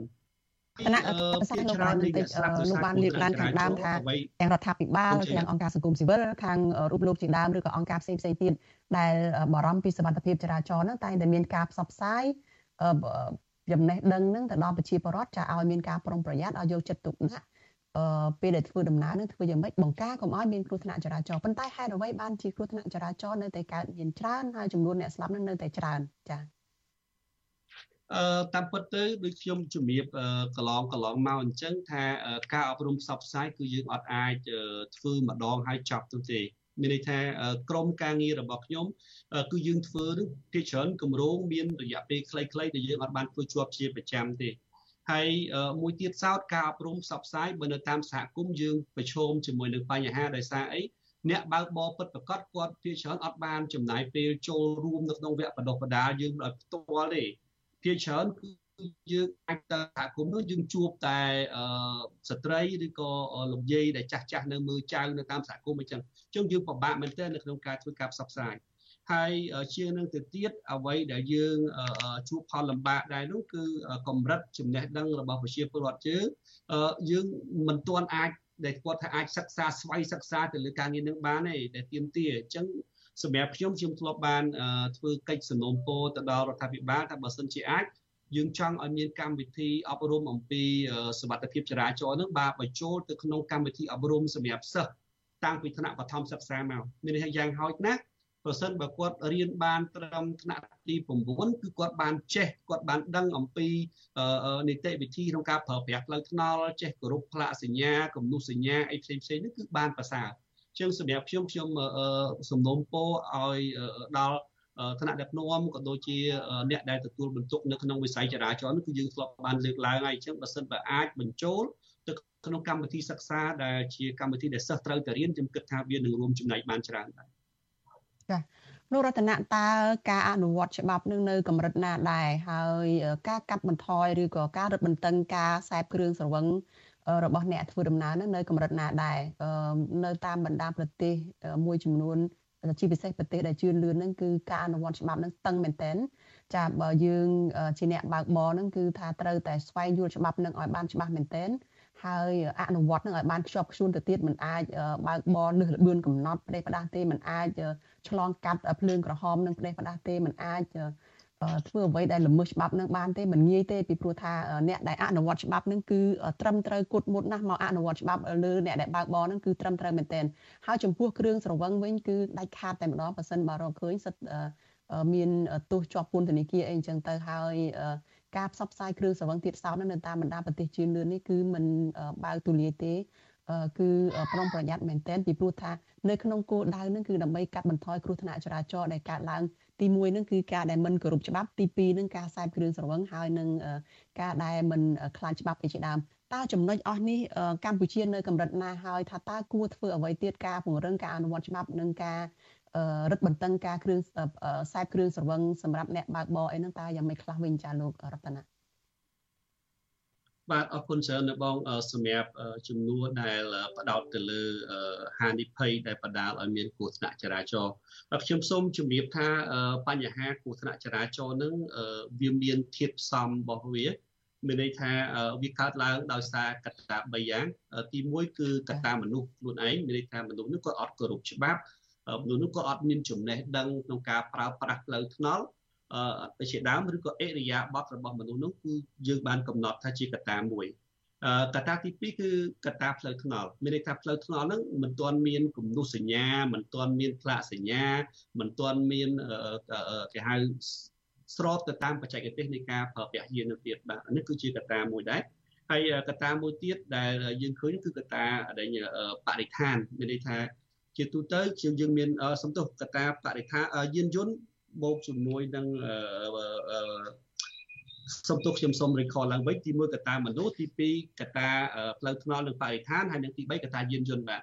គណៈប្រសាសន៍លោកបានបន្តិចលោកបានលើកឡើងខាងដើមថាទាំងរដ្ឋាភិបាលទាំងអង្គការសង្គមស៊ីវិលខាងរូបលោកជាដើមឬក៏អង្គការផ្សេងផ្សេងទៀតដែលបារម្ភពីសវត្ថិភាពចរាចរណ៍ហ្នឹងតែតែមានការផ្សព្វផ្សាយចំណេះដឹងហ្នឹងទៅដល់ប្រជាពលរដ្ឋចាឲ្យមានការប្រុងប្រយ័ត្នឲ្យយកចិត្តទុកដាក់ អឺពេលដែលធ្វើដំណើរនឹងធ្វើយ៉ាងម៉េចបង្ការកុំឲ្យមានគ្រោះថ្នាក់ចរាចរណ៍ប៉ុន្តែហេតុអ្វីបានជាគ្រោះថ្នាក់ចរាចរណ៍នៅតែកើតមានច្រើនហើយចំនួនអ្នកស្លាប់នឹងនៅតែច្រើនចា៎អឺតាមពិតទៅដូចខ្ញុំជំរាបកន្លងកន្លងមកអញ្ចឹងថាការអប់រំផ្សព្វផ្សាយគឺយើងអត់អាចធ្វើម្ដងហើយចប់ទៅទេមានន័យថាក្រមការងាររបស់ខ្ញុំគឺយើងធ្វើនឹងទីច្រើនគម្រោងមានរយៈពេលខ្លីៗដែលយើងអត់បានធ្វើជាប់ជាប្រចាំទេ ហើយមួយទៀតសោតការអប់រំផ្សព្វផ្សាយបើនៅតាមសហគមន៍យើងប្រឈមជាមួយនឹងបញ្ហាដោយសារអីអ្នកបើកបរពិតប្រកបគាត់ភាគច្រើនអត់បានចំណាយពេលចូលរួមនៅក្នុងវគ្គបណ្ដុះបណ្ដាលយើងដោយផ្ទាល់ទេភាគច្រើនគឺយើងអាចទៅសហគមន៍នោះយើងជួបតែស្ត្រីឬក៏លោកយាយដែលចាស់ចាស់នៅមើលចៅនៅតាមសហគមន៍អញ្ចឹងអញ្ចឹងយើងពិបាកមែនទែននៅក្នុងការធ្វើការផ្សព្វផ្សាយ ហើយជាងនឹងទៅទៀតអ្វីដែលយើងជួបផលលំបាកដែរនោះគឺកម្រិតចំណេះដឹងរបស់ប្រជាពលរដ្ឋយើងយើងមិនទាន់អាចដែលគាត់ថាអាចសិក្សាស្វ័យសិក្សាទៅលើការងារនឹងបានទេដែលទៀមទាអញ្ចឹងសម្រាប់ខ្ញុំខ្ញុំធ្លាប់បានធ្វើកិច្ចសំណូមពរទៅដល់រដ្ឋាភិបាលថាបើសិនជាអាចយើងចង់ឲ្យមានកម្មវិធីអប់រំអំពីសុវត្ថិភាពចរាចរណ៍នឹងបាទបញ្ចូលទៅក្នុងកម្មវិធីអប់រំសម្រាប់សិស្សតាំងពីថ្នាក់បឋមសិក្សាមកមានន័យថាយ៉ាងហោចណាស់ ប្រសិនបើគាត់រៀនបានត្រឹមថ្នាក់ទី9គឺគាត់បានចេះគាត់បានដឹងអំពីនីតិវិធីក្នុងការប្រើប្រាស់ផ្លូវថ្នល់ចេះគោរពផ្លាកសញ្ញាគំនុះសញ្ញាអីផ្សេងផ្សេងនេះគឺបានប្រសើរជាងសម្រាប់ខ្ញុំខ្ញុំសំណូមពរឲ្យដល់ថ្នាក់ដឹកនាំក៏ដូចជាអ្នកដែលទទួលបន្ទុកនៅក្នុងវិស័យចរាចរណ៍នោះគឺយើងធ្លាប់បានលើកឡើងហើយអញ្ចឹងបើសិនបើអាចបញ្ចូលទៅក្នុងកម្មវិធីសិក្សាដែលជាកម្មវិធីដែលសិស្សត្រូវតែរៀនខ្ញុំគិតថាវានឹងរួមចំណែកបានច្រើនដែរ ចាលោករតនៈតើការអនុវត្តច្បាប់នឹងនៅកម្រិតណាដែរហើយការកាត់បន្ថយឬក៏ការរឹតបន្តឹងការខ្សែគ្រឿងស្រវឹងរបស់អ្នកធ្វើដំណើរនឹងនៅកម្រិតណាដែរនៅតាមបណ្ដាប្រទេសមួយចំនួនជាពិសេសប្រទេសដែលជឿនលឿនហ្នឹងគឺការអនុវត្តច្បាប់ហ្នឹងតឹងមែនតើចាបើយើងជាអ្នកបើកបរហ្នឹងគឺថាត្រូវតែស្វែងយល់ច្បាប់ហ្នឹងឲ្យបានច្បាស់មែនតើ ហើយអនុវត្តនឹងឲ្យបានខ្ជាប់ខ្ជួនទៅទៀតមិនអាចបើកបនលើសលឿនកំណត់ផ្ទៃផ្ដាសទេមិនអាចឆ្លងកាត់ភ្លើងក្រហមនឹងផ្ទៃផ្ដាសទេមិនអាចធ្វើអ្វីដែលល្មើសច្បាប់នឹងបានទេមិនងាយទេពីព្រោះថាអ្នកដែលអនុវត្តច្បាប់នឹងគឺត្រឹមត្រូវគត់មុតណាស់មកអនុវត្តច្បាប់លើអ្នកដែលបើកបរនឹងគឺត្រឹមត្រូវមែនទែនហើយចំពោះគ្រឿងស្រវឹងវិញគឺដាច់ខាតតែម្ដងប៉ះសិនបើរកឃើញសិតមានទោសជាប់ពន្ធនាគារអីអញ្ចឹងទៅហើយ ការផ្សព្វផ្សាយគ្រឿងស្រវឹងទៀតសោតនៅតាមបណ្ដាប្រទេសជឿនលឿននេះគឺมันបើកទូលាយទេគឺប្រុងប្រយ័ត្នមែនទែនពីព្រោះថានៅក្នុងគោលដៅនឹងគឺដើម្បីកាត់បន្ថយគ្រោះថ្នាក់ចរាចរណ៍ដែលកើតឡើងទី1នឹងគឺការដែលមិនគោរពច្បាប់ទី2នឹងការខ្សែគ្រឿងស្រវឹងហើយនឹងការដែលមិនខ្លាចច្បាប់អីជាដើមតើចំណុចអស់នេះកម្ពុជានៅកម្រិតណាហើយថាតើគួរធ្វើអ្វីទៀតការពង្រឹងការអនុវត្តច្បាប់និងការ រឹតបន្តឹងការគ្រឿងខ្សែគ្រឿងស្រវឹងសម្រាប់អ្នកបើកបរអីហ្នឹងតើយ៉ាងម៉េចខ្លះវិញចាលោករតនាបាទអរគុណច្រើននៅបងសម្រាប់ជំនួសដែលផ្ដោតទៅលើហានិភ័យដែលបណ្ដាលឲ្យមានគ្រោះថ្នាក់ចរាចរណ៍ខ្ញុំសូមជម្រាបថាបញ្ហាគ្រោះថ្នាក់ចរាចរណ៍នឹងវាមានធាតុផ្សំរបស់វាមានន័យថាវាកើតឡើងដោយសារកត្តា3យ៉ាងទី1គឺកត្តាមនុស្សខ្លួនឯងមានន័យថាមនុស្សនោះក៏អត់គោរពច្បាប់ មនុស្សនោះក៏អត់មានចំណេះដឹងក្នុងការប្រើប្រាស់ផ្លូវថ្នល់អឺជាដើមឬក៏អេរិយាបថរបស់មនុស្សនោះគឺយើងបានកំណត់ថាជាកត្តាមួយកត្តាទី2គឺកត្តាផ្លូវថ្នល់មានន័យថាផ្លូវថ្នល់ហ្នឹងមិនទាន់មានគំនូសសញ្ញាមិនទាន់មានផ្លាកសញ្ញា មិនទាន់មានគេហៅស្របទៅតាមបច្ចេកទេសនៃការប្រើប្រាស់យាននៅទៀតបាទនេះគឺជាកត្តាមួយដែរហើយកត្តាមួយទៀតដែលយើងឃើញគឺកត្តាដែលបរិស្ថានមានន័យថា ជាទូទៅជាយើងមានសំទោសកត្តាបរិស្ថានយានយន្តបូកជាមួយនឹងសំទោសខ្ញុំសូម recall ឡើងវិញទី1កត្តាមនុស្សទី2កត្តាផ្លូវថ្នល់និងបរិស្ថានហើយនិងទី3កត្តាយានយន្តបាទ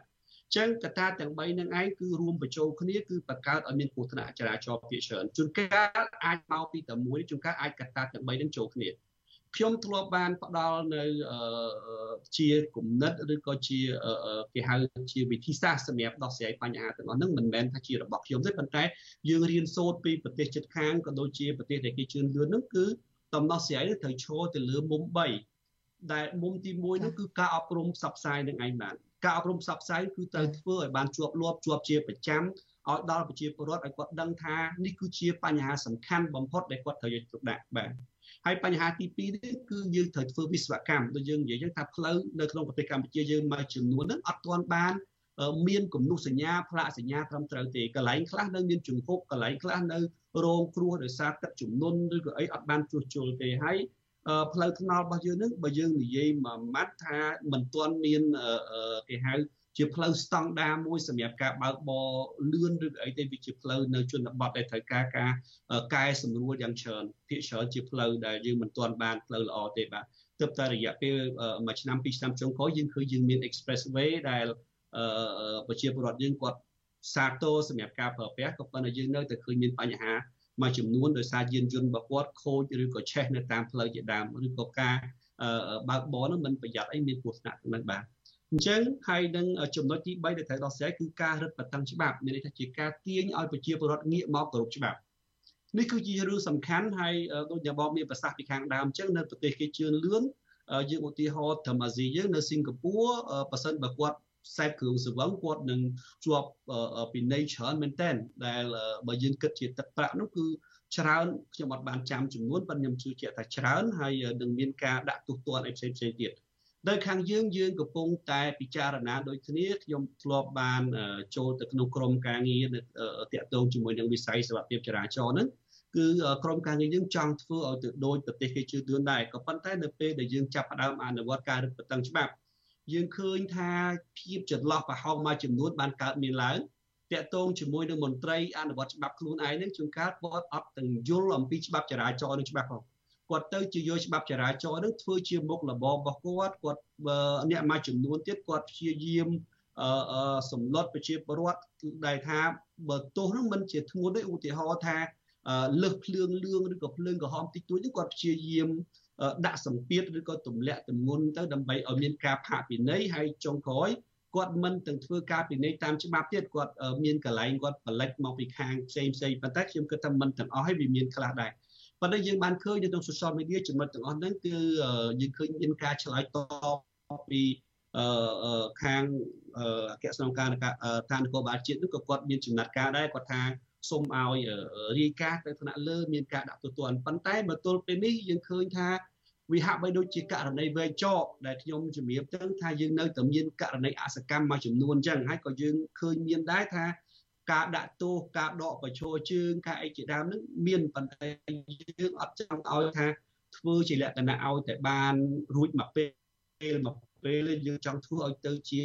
ចឹងកត្តាទាំង3នឹងឯងគឺរួមបញ្ចូលគ្នាគឺបង្កើតឲ្យមានគ្រោះថ្នាក់ចរាចរណ៍ភាគច្រើនជួនកាលអាចមកពីតែមួយជួនកាលអាចកត្តាទាំង3នឹងចូលគ្នា ខ្ញុំធ្លាប់បានផ្ដល់នៅជាគំនិតឬក៏ជាគេហៅជាវិធីសាស្ត្រសម្រាប់ដោះស្រាយបញ្ហាទាំងអស់ហ្នឹងមិនមែនថាជារបស់ខ្ញុំទេប៉ុន្តែយើងរៀនសូត្រពីប្រទេសជិតខាងក៏ដូចជាប្រទេសដែលគេជឿនលឿនហ្នឹងគឺដំណោះស្រាយនេះត្រូវឈរទៅលើមុំ3ដែលមុំទី1នោះគឺការអប់រំផ្សព្វផ្សាយនឹងឯងបានការអប់រំផ្សព្វផ្សាយគឺត្រូវធ្វើឲ្យបានជាប់លាប់ជាប់ជាប្រចាំឲ្យដល់ប្រជាពលរដ្ឋឲ្យគាត់ដឹងថានេះគឺជាបញ្ហាសំខាន់បំផុតដែលគាត់ត្រូវយកទុកដាក់បាទ ហើយបញ្ហាទី2នេះគឺយើងត្រូវធ្វើវិស្វកម្មដូចយើងនិយាយចឹងថាផ្លូវនៅក្នុងប្រទេសកម្ពុជាយើងមួយចំនួនហ្នឹងអត់ទាន់បានមានគំនុះសញ្ញាផ្លាកសញ្ញាត្រឹមត្រូវទេកន្លែងខ្លះនៅមានជំហុកកន្លែងខ្លះនៅរងគ្រោះដោយសារទឹកជំនន់ឬក៏អីអត់បានជួសជុលទេហើយផ្លូវថ្នល់របស់យើងនឹងបើយើងនិយាយមួយម៉ាត់ថាមិនទាន់មានគេហៅ ជាផ្លូវស្តង់ដារមួយសម្រាប់ការបើកបរលឿនឬអីទេវាជាផ្លូវនៅជនបទដែលត្រូវការការកែសម្រួលយ៉ាងច្រើនភាគច្រើនជាផ្លូវដែលយើងមិនទាន់បានផ្លូវល្អទេបាទទើបតែរយៈពេលមួយឆ្នាំពីរឆ្នាំចុងក្រោយយើងឃើញយើងមាន expressway ដែលប្រជាពលរដ្ឋយើងគាត់សាទរសម្រាប់ការប្រើប្រាស់ក៏ប៉ុន្តែយើងនៅតែឃើញមានបញ្ហាមួយចំនួនដោយសារយានយន្តរបស់គាត់ខូចឬក៏ឆេះនៅតាមផ្លូវជាដើមឬក៏ការបើកបរនឹងមិនប្រយ័ត្នអីមានគ្រោះថ្នាក់នឹងបាទ អញ្ចឹងហើយនឹងចំណុចទី3ដែលត្រូវដោះស្រាយគឺការរឹតបន្តឹងច្បាប់មានន័យថាជាការទាញឲ្យប្រជាពលរដ្ឋងាកមកគោរពច្បាប់នេះគឺជារឿងសំខាន់ហើយដូចអ្នកបងមានប្រសាសន៍ពីខាងដើមអញ្ចឹងនៅប្រទេសគេជឿនលឿនយើងឧទាហរណ៍ធម្មអាស៊ីយើងនៅសិង្ហបុរីប៉ះសិនបើគាត់ខ្សែគ្រឿងសង្វឹងគាត់នឹងជាប់ពីនៃច្រើនមែនតើដែលបើយើងគិតជាទឹកប្រាក់នោះគឺច្រើនខ្ញុំអត់បានចាំចំនួនប៉ុន្តែខ្ញុំជឿជាក់ថាច្រើនហើយនឹងមានការដាក់ទោសទណ្ឌអីផ្សេងផ្សេងទៀត នៅខាងយើងយើងកំពុងតែពិចារណាដូចគ្នាខ្ញុំធ្លាប់បានចូលទៅក្នុងក្រុមការងារតាក់ទងជាមួយនឹងវិស័យសេវាភាពចរាចរណ៍ហ្នឹងគឺក្រុមការងារយើងចង់ធ្វើឲ្យទៅដូចប្រទេសគេជឿទឿនដែរក៏ប៉ុន្តែនៅពេលដែលយើងចាប់ផ្ដើមអនុវត្តការរឹតបន្តឹងច្បាប់យើងឃើញថាភាពចន្លោះប្រហោងមួយចំនួនបានកើតមានឡើងតាក់ទងជាមួយនឹងមន្ត្រីអនុវត្តច្បាប់ខ្លួនឯងនឹងជួនកាលគាត់អត់ទាំងយល់អំពីច្បាប់ចរាចរណ៍នឹងច្បាស់ផង គាត់ទៅជាយកច្បាប់ចរាចរណ៍នឹងធ្វើជាមុខរបររបស់គាត់គាត់អ្នកមួយចំនួនទៀតគាត់ព្យាយាមអឺសម្លុតប្រជាពលរដ្ឋដែលថាបើទោសនឹងមិនជាធ្ងន់ទេឧទាហរណ៍ថាលើសភ្លើងលឿងឬក៏ភ្លើងក្រហមតិចតួចនេះគាត់ព្យាយាមដាក់សម្ពាធឬក៏ទម្លាក់ទម្ងន់ទៅដើម្បីឲ្យមានការផាកពិន័យហើយចុងក្រោយគាត់មិនទាំងធ្វើការពិន័យតាមច្បាប់ទៀតគាត់មានកន្លែងគាត់បលិចមកពីខាងផ្សេងផ្សេងប៉ុន្តែខ្ញុំគិតថាមិនទាំងអស់ហើយវាមានខ្លះដែរ ប៉ុន្តែយើងបានឃើញនៅក្នុង social media ចំណុចទាំងអស់ហ្នឹងគឺយើងឃើញមានការឆ្លើយតបពីខាងអគ្គស្នងការឋាននគរបាលជាតិនោះក៏គាត់មានចំណាត់ការដែរគាត់ថាសូមឲ្យរាយការណ៍ទៅថ្នាក់លើមានការដាក់ទទួលប៉ុន្តែបើទល់ពេលនេះយើងឃើញថាវាហាក់បីដូចជាករណីវែងចកដែលខ្ញុំជំរាបទៅថាយើងនៅតែមានករណីអសកម្មមួយចំនួនអញ្ចឹងហើយក៏យើងឃើញមានដែរថា ការដាក់ទោសការដកបញ្ឈរជើងការអីជាដើមនឹងមានប៉ុន្តែយើងអត់ចង់ឲ្យថាធ្វើជាលក្ខណៈឲ្យតែបានរួចមកពេលមកពេលយើងចង់ធ្វើឲ្យទៅជា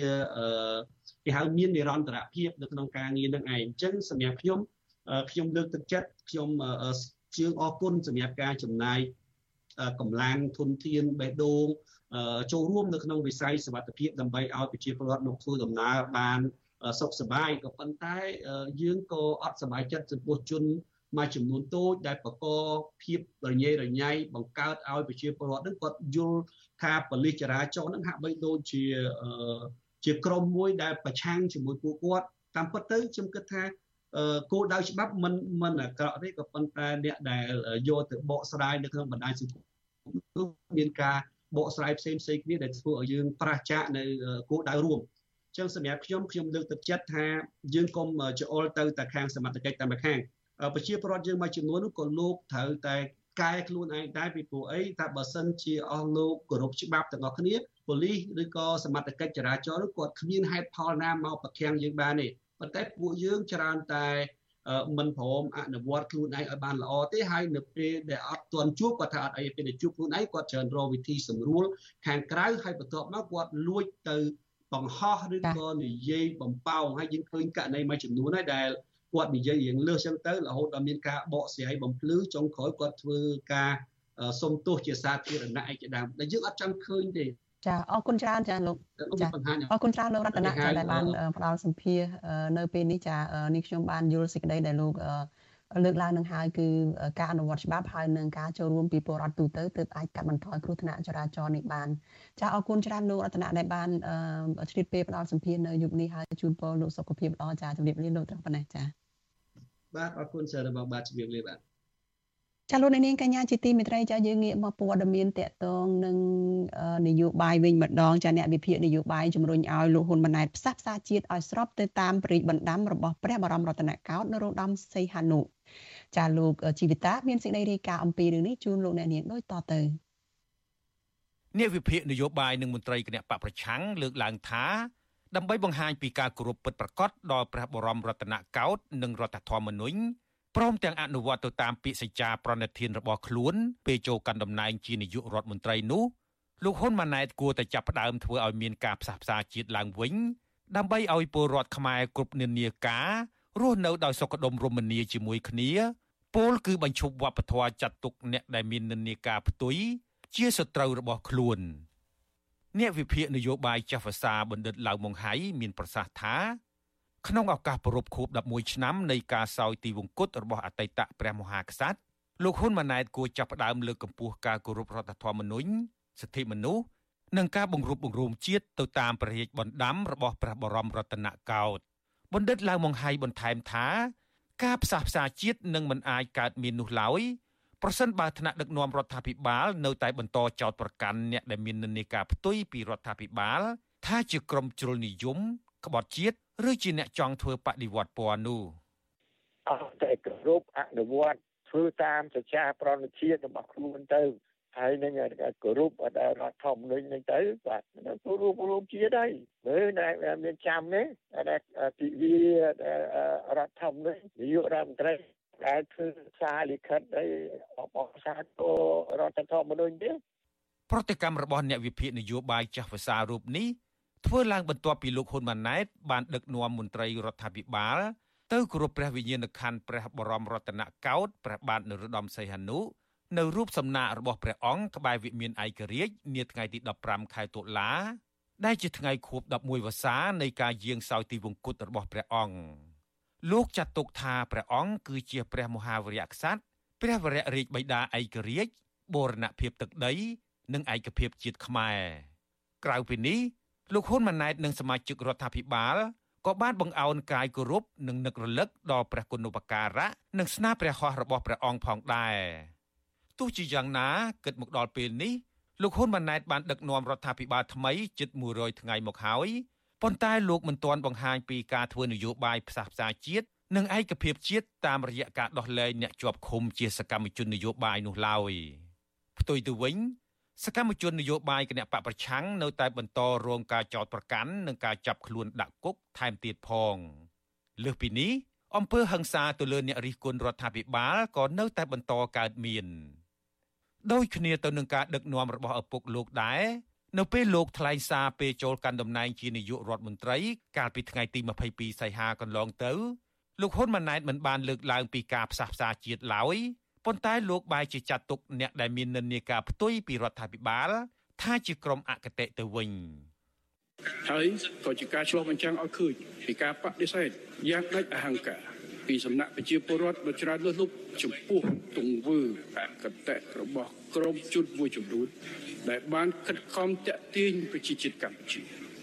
គេហៅមាននិរន្តរភាពនៅក្នុងការងារនឹងឯងអញ្ចឹងសម្រាប់ខ្ញុំខ្ញុំលើកទឹកចិត្តខ្ញុំជឿអរគុណសម្រាប់ការចំណាយកម្លាំងធនធានបេះដូងចូលរួមនៅក្នុងវិស័យសវត្ថភាពដើម្បីឲ្យប្រជាពលរដ្ឋមកធ្វើដំណើរបាន សុខសប្បាយក៏ប៉ុន្តែយើងក៏អត់សប្បាយចិត្តចំពោះជនមួយចំនួនតូចដែលបកភាពរញ៉េរញ៉ៃបង្កើតឲ្យប្រជាពលរដ្ឋនឹងគាត់យល់ថាបលិសចរាចរណ៍នឹងហាក់បីដូចជាជាក្រុមមួយដែលប្រឆាំងជាមួយពួកគាត់តាមពិតទៅខ្ញុំគិតថាគោលដៅច្បាប់មិនមិនអាក្រក់ទេក៏ប៉ុន្តែអ្នកដែលយកទៅបកស្រាយនៅក្នុងបណ្ដាញសង្គមនោះមានការបកស្រាយផ្សេងផ្សេងគ្នាដែលធ្វើឲ្យយើងប្រឆាចនៅគោលដៅរួម ចឹងសម្រាប់ខ្ញុំខ្ញុំលើកទឹកចិត្តថាយើងកុំច្អល់ទៅតែខាងសមត្ថកិច្ចតែម្ខាងប្រជាពលរដ្ឋយើងមួយចំនួននោះក៏លោកត្រូវតែកែខ្លួនឯងដែរពីព្រោះអីថាបើសិនជាអស់លោកគោរពច្បាប់ទាំងអស់គ្នាប៉ូលីសឬក៏សមត្ថកិច្ចចរាចរណ៍នោះគាត់គ្មានហេតុផលណាមកប្រខាំងយើងបានទេប៉ុន្តែពួកយើងច្រើនតែមិនព្រមអនុវត្តខ្លួនឯងឲ្យបានល្អទេហើយនៅពេលដែលអត់ទាន់ជួបគាត់ថាអត់អីពេលដែលជួបខ្លួនឯងគាត់ច្រើនរកវិធីសម្រួលខាងក្រៅហើយបន្ទាប់មកគាត់លួចទៅ បង្ហោះឬក៏និយាយបំប៉ោងហើយយើងឃើញករណីមួយចំនួនហើយដែលគាត់និយាយរៀងលើសចឹងទៅរហូតដល់មានការបកស្រាយបំភ្លឺចុងក្រោយគាត់ធ្វើការសុំទោសជាសាធារណៈឯកដើមដែលយើងអត់ចង់ឃើញទេចាអរគុណច្រើនចាលោកចាអរគុណច្រើនលោករតនៈចាដែលបានផ្ដល់សម្ភារនៅពេលនេះចានេះខ្ញុំបានយល់សេចក្តីដែលលោក លើកឡើងនឹងហើយគឺការអនុវត្តច្បាប់ហើយនឹងការចូលរួមពីពលរដ្ឋទូទៅទើបអាចកាត់បន្ថយគ្រោះថ្នាក់ចរាចរណ៍នេះបានចាអរគុណច្រើនលោករតនៈដែលបានឆ្លៀតពេលផ្ដល់សម្ភារនៅយុគនេះហើយជូនពរលោកសុខភាពល្អចាជម្រាបលាលោកត្រឹមប៉ុណ្ណេះចាបាទអរគុណច្រើនរបស់បាទជម្រាបលាបាទចាលោកនាងកញ្ញាជាទីមេត្រីចាយើងងាកមកព័ត៌មានតកតងនឹងនយោបាយវិញម្ដងចាអ្នកវិភាគនយោបាយជំរុញឲ្យលោកហ៊ុនម៉ាណែតផ្សះផ្សាជាតិឲ្យស្របទៅតាមប្រតិបណ្ដាំរបស់ព្រះបរមរតនកោដ្ឋនរោត្តមសីហនុ ចាលោកជីវិតាមានសេចក្តីរាយការណ៍អំពីរឿងនេះជូនលោកអ្នកនាងដូចតទៅអ្នកវិភាគនយោបាយនិងមន្ត្រីគណៈបកប្រឆាំងលើកឡើងថាដើម្បីបង្ហាញពីការគោរពពិតប្រាកដដល់ព្រះបរមរតនកោដ្ឋនិងរដ្ឋធម្មនុញ្ញព្រមទាំងអនុវត្តទៅតាមពាក្យសច្ចាប្រណិធានរបស់ខ្លួនពេលចូលកាន់តំណែងជានាយករដ្ឋមន្ត្រីនោះលោកហ៊ុនម៉ាណែតគួរតែចាប់ផ្ដើមធ្វើឲ្យមានការផ្សះផ្សាជាតិឡើងវិញដើម្បីឲ្យពលរដ្ឋខ្មែរគ្រប់និន្នាការ រស់នៅដោយសុខដុមរមនាជាមួយគ្នាពលគឺបញ្ឈប់វប្បធម៌ចាត់ទុកអ្នកដែលមាននិន្នាការផ្ទុយជាសត្រូវរបស់ខ្លួនអ្នកវិភាគនយោបាយចាស់ភាសាបណ្ឌិតឡៅម៉ុងហៃមានប្រសាសន៍ថាក្នុងឱកាសប្រពខួប11ឆ្នាំនៃការសោយទីវង្គតរបស់អតីតព្រះមហាក្សត្រលោកហ៊ុនម៉ាណែតគួរចាប់ផ្ដើមលើកកម្ពស់ការគោរពរដ្ឋធម្មនុញ្ញសិទ្ធិមនុស្សនិងការបង្រួបបង្រួមជាតិទៅតាមព្រះរាជបណ្ដាំរបស់ព្រះបរមរតនកោដ្ឋ បណ្ឌិតឡាវម៉ុងហៃបន្ថែមថាការផ្សះផ្សាជាតិនឹងមិនអាចកើតមាននោះឡើយប្រសិនបើថ្នាក់ដឹកនាំរដ្ឋាភិបាលនៅតែបន្តចោទប្រកាន់អ្នកដែលមាននិន្នាការផ្ទុយពីរដ្ឋាភិបាល ថាជាក្រុមជ្រុលនិយមក្បត់ជាតិឬជាអ្នកចង់ធ្វើបដិវត្តពណ៌នោះអស់តែគ្រប់អនុវត្តធ្វើតាមសច្ចាប្រណិជាតិរបស់ខ្លួនទៅ ហើយនឹងគោរពអត់រដ្ឋធម្មនុញ្ញនឹងទៅបាទគោរពរួមជាតិហើយមើលតែមានចាំទេតែទិវារដ្ឋធម្មនុញ្ញនាយករដ្ឋមន្ត្រីដែលធ្វើសារលិខិតឲ្យបបសាទររដ្ឋធម្មនុញ្ញទេប្រតិកម្មរបស់អ្នកវិភាគនយោបាយចាស់ភាសារូបនេះធ្វើឡើងបន្ទាប់ពីលោកហ៊ុនម៉ាណែតបានដឹកនាំមន្ត្រីរដ្ឋាភិបាលទៅគោរពព្រះវិញ្ញាណក្ខន្ធព្រះបរមរតនកោដ្ឋព្រះបាទនរោត្តមសីហនុ នៅរូបសំណាករបស់ព្រះអង្គក្បែរវិមានឯករាជ្យនាថ្ងៃទី15ខែតុលា ដែលជាថ្ងៃខួប11វស្សានៃការយាងសោយទីវង្គតរបស់ព្រះអង្គលោកចាត់ទុកថាព្រះអង្គគឺជាព្រះមហាវីរក្សត្រព្រះវររាជបិតាឯករាជ្យបូរណភាពទឹកដី និងឯកភាពជាតិខ្មែរក្រៅពីនេះលោកហ៊ុនម៉ាណែតនិងសមាជិករដ្ឋាភិបាលក៏បានបង្អោនកាយគោរពនិងនឹករលឹកដល់ព្រះគុណូបការៈនិងស្នាព្រះហស្ថរបស់ព្រះអង្គផងដែរ ទោះជាយ៉ាងណាគិតមកដល់ពេលនេះលោកហ៊ុនម៉ាណែតបានដឹកនាំរដ្ឋាភិបាលថ្មីជិត100ថ្ងៃមកហើយប៉ុន្តែលោកមិនទាន់បង្ហាញពីការធ្វើនយោបាយផ្សះផ្សាជាតិនិងឯកភាពជាតិតាមរយៈការដោះលែងអ្នកជាប់ឃុំជាសកម្មជននយោបាយនោះឡើយផ្ទុយទៅវិញសកម្មជននយោបាយគណៈបកប្រឆាំងនៅតែបន្តរងការចោទប្រកាន់និងការចាប់ខ្លួនដាក់គុកថែមទៀតផងលើសពីនេះអំពើហិង្សាទៅលើអ្នករិះគន់រដ្ឋាភិបាលក៏នៅតែបន្តកើតមាន ដោយគ្នាទៅនឹងការដឹកនាំរបស់ឪពុកលោកដែរនៅពេលលោកថ្លែងសារពេលចូលកាន់តំណែងជានាយករដ្ឋមន្ត្រី កាលពីថ្ងៃទី22សីហាកន្លងទៅលោកហ៊ុនម៉ាណែតមិនបានលើកឡើងពីការផ្សះផ្សាជាតិឡើយប៉ុន្តែលោកបែរជាចាត់ទុកអ្នកដែលមាននិន្នាការផ្ទុយពីរដ្ឋាភិបាល ថាជាក្រុមអកតេទៅវិញហើយក៏ជាការឆ្លុះបញ្ចាំងឲ្យឃើញពីការបដិសេធយ៉ាងដាច់អហង្ការ ពីសំណាក់ប្រជាពលរដ្ឋដ៏ច្រើនលើសលប់ចំពោះទង្វើអកតេរបស់ក្រុមជនមួយចំនួនដែលបានខិតខំតាក់ទាញប្រជាជាតិកម្ពុជា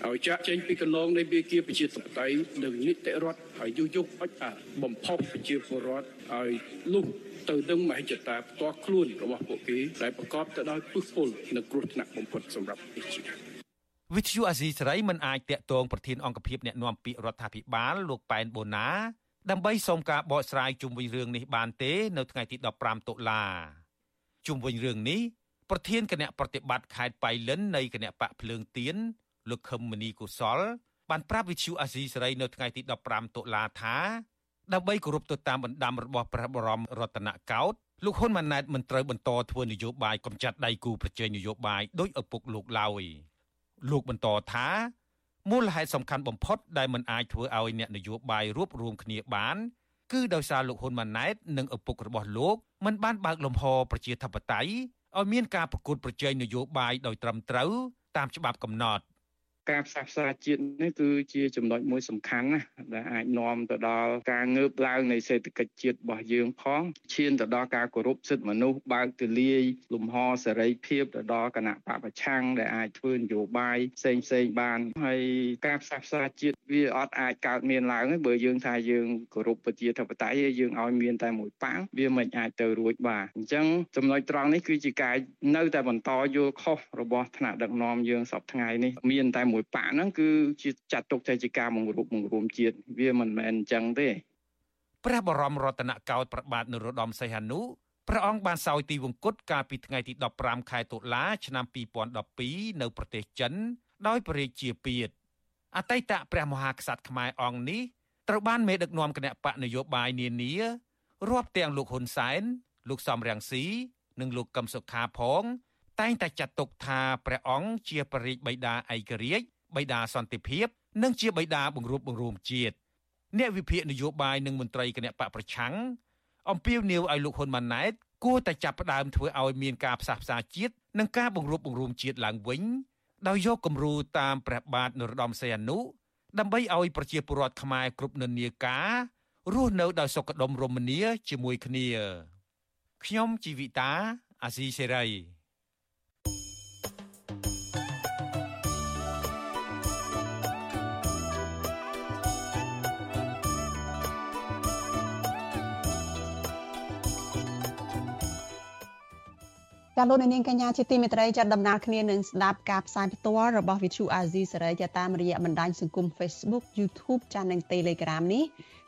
ឲ្យចាក់ចេញពីកន្លងនៃវិគាប្រជាធិបតេយ្យនិងនីតិរដ្ឋហើយយុយយកអុចអាបំផុសប្រជាពលរដ្ឋឲ្យលុះទៅនឹងមហិច្ឆតាផ្ទាល់ខ្លួនរបស់ពួកគេដែលប្រកបទៅដោយពឹសពុលនិងគ្រោះថ្នាក់បំផុតសម្រាប់ប្រជាជាតិវិទ្យុអាស៊ីសេរីមិនអាចតាក់ទងប្រធានអង្គភិបអ្នកណែនាំពាក្យរដ្ឋាភិបាលលោកប៉ែនបូណា ដើម្បីសូមការបកស្រាយជុំវិញរឿងនេះបានទេ នៅថ្ងៃទី15តុលាជុំវិញរឿងនេះប្រធានគណៈប្រតិបត្តិខេត្តបៃលិននៃគណៈបកភ្លើងទៀនលោកខឹមមនីកុសល បានប្រាប់វិទ្យុអាស៊ីសេរីនៅថ្ងៃទី15តុលាថាដើម្បីគោរពទៅតាមបណ្ដាំរបស់ព្រះបរមរតនកោដ្ឋលោកហ៊ុនម៉ាណែតមិនត្រូវបន្តធ្វើនយោបាយកំចាត់ដៃគូប្រជែងនយោបាយដោយឪពុកលោកឡើយលោកបន្តថា មូលហេតុសំខាន់បំផុតដែលមិនអាចធ្វើឲ្យអ្នកនយោបាយរួបរวมគ្នាបានគឺដោយសារលោកហ៊ុនម៉ាណែតនិងឪពុករបស់លោកមិនបានបើកលំហប្រជាធិបតេយ្យឲ្យមានការប្រកួតប្រជែងនយោបាយដោយត្រឹមត្រូវតាមច្បាប់កំណត់ ការផ្សះផ្សាជាតិនេះគឺជាចំណុចមួយសំខាន់ណាដែលអាចនាំទៅដល់ការងើបឡើងនៃសេដ្ឋកិច្ចជាតិរបស់យើងផងឈានទៅដល់ការគោរពសិទ្ធិមនុស្សបើកទូលាយលំហសេរីភាពទៅដល់គណៈបពប្រឆាំងដែលអាចធ្វើនយោបាយផ្សេងផ្សេងបានហើយការផ្សះផ្សាជាតិវាអត់អាចកើតមានឡើងទេបើយើងថាយើងគោរពប្រជាធិបតេយ្យយើងឲ្យមានតែមួយប៉ាំងវាមិនអាចទៅរួចបានអញ្ចឹងចំណុចត្រង់នេះគឺជាការនៅតែបន្តយល់ខុសរបស់ថ្នាក់ដឹកនាំយើងសពថ្ងៃនេះមានតែមួយបាក់ហ្នឹងគឺជាចាត់ទុកថាជាការបង្រួបបង្រួមជាតិវាមិនមែនអញ្ចឹងទេព្រះបរមរតនកោដ្ឋប្របាទនរោត្តមសីហនុព្រះអង្គបានសោយទីវង្គតកាលពីថ្ងៃទី15ខែតុលា ឆ្នាំ2012នៅប្រទេសចិន ដោយព្រះរាជាពាទ្យអតីតព្រះមហាក្សត្រខ្មែរអង្គនេះត្រូវបានមេដឹកនាំគណៈបកនយោបាយនានារាប់ទាំងលោកហ៊ុនសែនលោកសំរងស៊ីនិងលោកកឹមសុខាផង តែងតែចាត់ទុកថាព្រះអង្គជាព្រះរាជបិតាឯករាជ្យបិតាសន្តិភាព និងជាបិតាបង្រួបបង្រួមជាតិអ្នកវិភាគនយោបាយនិងមន្ត្រីគណៈបកប្រឆាំងអំពាវនាវឲ្យលោកហ៊ុនម៉ាណែតគួរតែចាប់ផ្ដើមធ្វើឲ្យមានការផ្សះផ្សាជាតិនិងការបង្រួបបង្រួមជាតិឡើងវិញដោយយកគំរូតាមព្រះបាទនរោត្តមសីហនុដើម្បីឲ្យប្រជាពលរដ្ឋខ្មែរគ្រប់និន្នាការរស់នៅដោយសុខដុមរមនាជាមួយគ្នាខ្ញុំជីវិតាអាស៊ីសេរី ចាលោកនាងកញ្ញាជាទីមេត្រីចាដំណើរគ្នានឹងស្ដាប់ការផ្សាយផ្ទាល់របស់ Vithu Azizi សេរីចាតាមរយៈបណ្ដាញសង្គម Facebook YouTube ចានិង Telegram នេះ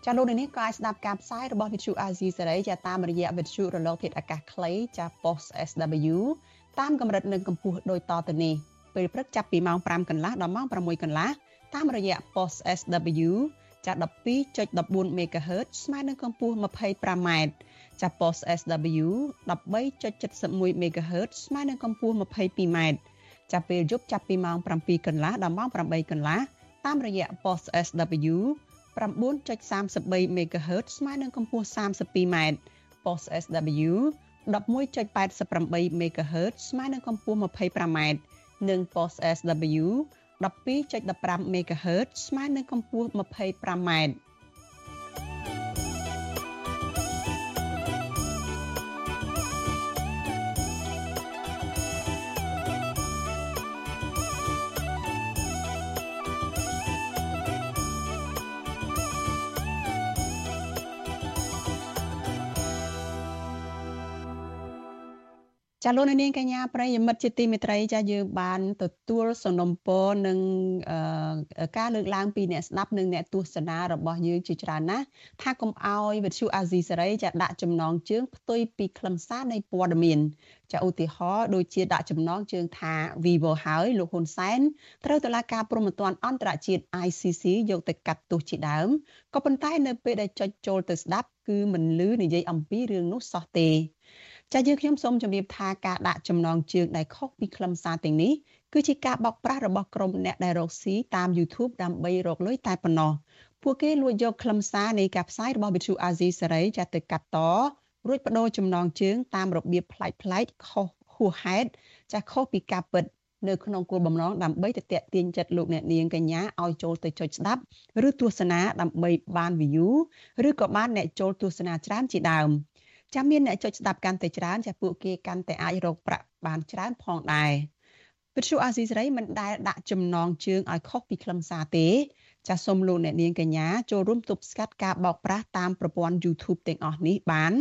ចាលោកនាងក៏អាចស្ដាប់ការផ្សាយរបស់ Vithu Azizi សេរីចាតាមរយៈ Vithu រលកធាតុអាកាសខ្លីចា Post SW តាមកម្រិតនិងកម្ពស់ដូចតទៅនេះពេលព្រឹកចាប់ពីម៉ោង5កន្លះដល់ម៉ោង6កន្លះតាមរយៈ Post SW ចា12.14 MHz ស្មើនឹងកម្ពស់ 25m ចាប់ post SW 13.71 MHz ស្មើនឹងកម្ពស់ 22m ចាប់ពេលយប់ចាប់ពីម៉ោង7កន្លះដល់ម៉ោង8កន្លះតាមរយៈ post SW 9.33 MHz ស្មើនឹងកម្ពស់ 32m post SW 11.88 MHz ស្មើនឹងកម្ពស់ 25m និង post SW 12.15 MHz ស្មើនឹងកម្ពស់ 25m ចាលោកនាងកញ្ញាប្រិយមិត្តជាទីមេត្រីចាយើងបានទទួលសំណុំពរនិងការលើកឡើងពីអ្នកស្ដាប់និងអ្នកទស្សនារបស់យើងជាច្រើនណាស់ថាកុំអោយវិទ្យុអាស៊ីសេរីចាដាក់ចំណងជើងផ្ទុយពីខ្លឹមសារនៃព័ត៌មានចាឧទាហរណ៍ដូចជាដាក់ចំណងជើងថា Vivo ហើយលោកហ៊ុនសែនត្រូវតុលាការព្រហ្មទណ្ឌអន្តរជាតិ ICC យកទៅកាត់ទោសជាដើមក៏ប៉ុន្តែនៅពេលដែលចុចចូលទៅស្ដាប់គឺមិនលឺនិយាយអំពីរឿងនោះសោះទេ ចាយើងខ្ញុំសូមជម្រាបថាការដាក់ចំណងជើងដែលខុសពីខ្លឹមសារទាំងនេះគឺជាការបោកប្រាស់របស់ក្រុមអ្នកដែលរកស៊ីតាម YouTube ដើម្បីរកលុយតែប៉ុណ្ណោះពួកគេលួចយកខ្លឹមសារនៃការផ្សាយរបស់ Vithu Azizi សេរីចាទៅកាត់តរួចបដូរចំណងជើងតាមរបៀបប្លែកប្លែកខុសហួសហេតុចាខុសពីការពិតនៅក្នុងគោលបំណងដើម្បីទៅតាក់ទាញចិត្តលោកអ្នកនាងកញ្ញាឲ្យចូលទៅចុចស្ដាប់ឬទស្សនាដើម្បីបាន view ឬក៏បានអ្នកចូលទស្សនាច្រើនជាដើម ចាំមានអ្នកចុចស្ដាប់កាន់តែច្រើនចាពួកគេកាន់តែអាចរកប្រាក់បានច្រើនផងដែរវិទ្យុអាស៊ីសេរីមិនដែលដាក់ចំណងជើងឲ្យខុសពីខ្លឹមសារទេចាសសូមលោកអ្នកនាងកញ្ញាចូលរួមទប់ស្កាត់ការបោកប្រាស់តាមប្រព័ន្ធ YouTube ទាំងអស់នេះបាន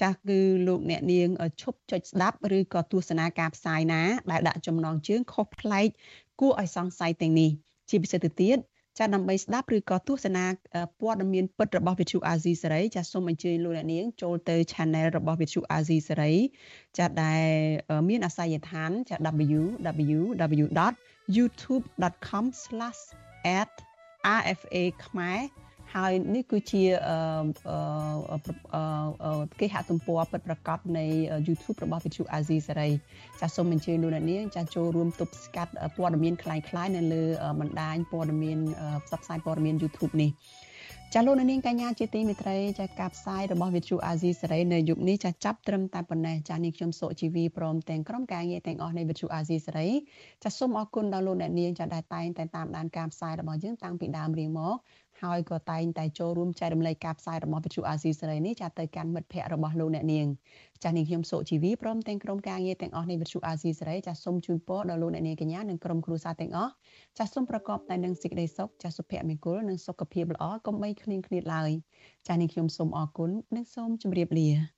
ចាសគឺលោកអ្នកនាងឈប់ចុចស្ដាប់ឬក៏ទស្សនាការផ្សាយណាដែលដាក់ចំណងជើងខុសប្លែកគួរឲ្យសង្ស័យទាំងនេះជាពិសេសទៅទៀត ចាដើម្បីស្ដាប់ឬក៏ទស្សនាព័ត៌មានពិតរបស់ Vithu Azizi សេរីចាសូមអញ្ជើញលោកអ្នកនាងចូលទៅ Channel របស់ Vithu Azizi សេរីចាដែលមានអាសយដ្ឋានចា www.youtube.com/@rfa ខ្មែរ ហើយនេះគឺជាគេហទំព័រពិតប្រាកដនៃ YouTube របស់ Vithu Azizi សេរីចាសសូមអញ្ជើញលោកអ្នកនាងចាសចូលរួមទប់ស្កាត់ព័ត៌មានคล้ายៗនៅលើបណ្ដាញព័ត៌មានផ្សព្វផ្សាយព័ត៌មាន YouTube នេះចាលោកនាងកញ្ញាជាទីមេត្រីចាការផ្សាយរបស់វិទ្យុអាស៊ីសេរីនៅយុគនេះចាចាប់ត្រឹមតែប៉ុណ្ណេះចានេះខ្ញុំសុជីវីព្រមទាំងក្រុមការងារទាំងអស់នៃវិទ្យុអាស៊ីសេរីចាសូមអរគុណដល់លោកអ្នកនាងចាដែលតែងតែតាមដានការផ្សាយរបស់យើងតាំងពីដើមរៀងមក ហើយក៏តែងតែចូលរួមចែករំលែកការផ្សាយរបស់វិទ្យុអាស៊ីសេរីនេះចាទៅកាន់មិត្តភ័ក្តិរបស់លោកអ្នកនាងចានាងខ្ញុំសុជីវីព្រមទាំងក្រុមការងារទាំងអស់នៃវិទ្យុអាស៊ីសេរីចាសូមជូនពរដល់លោកអ្នកនាងកញ្ញានិងក្រុមគ្រួសារទាំងអស់ចាសូមប្រកបតែនឹងសេចក្តីសុខចាសុភមង្គលនិងសុខភាពល្អកុំបីឃ្លៀងឃ្លាតឡើយចានាងខ្ញុំសូមអរគុណនិងសូមជម្រាបលា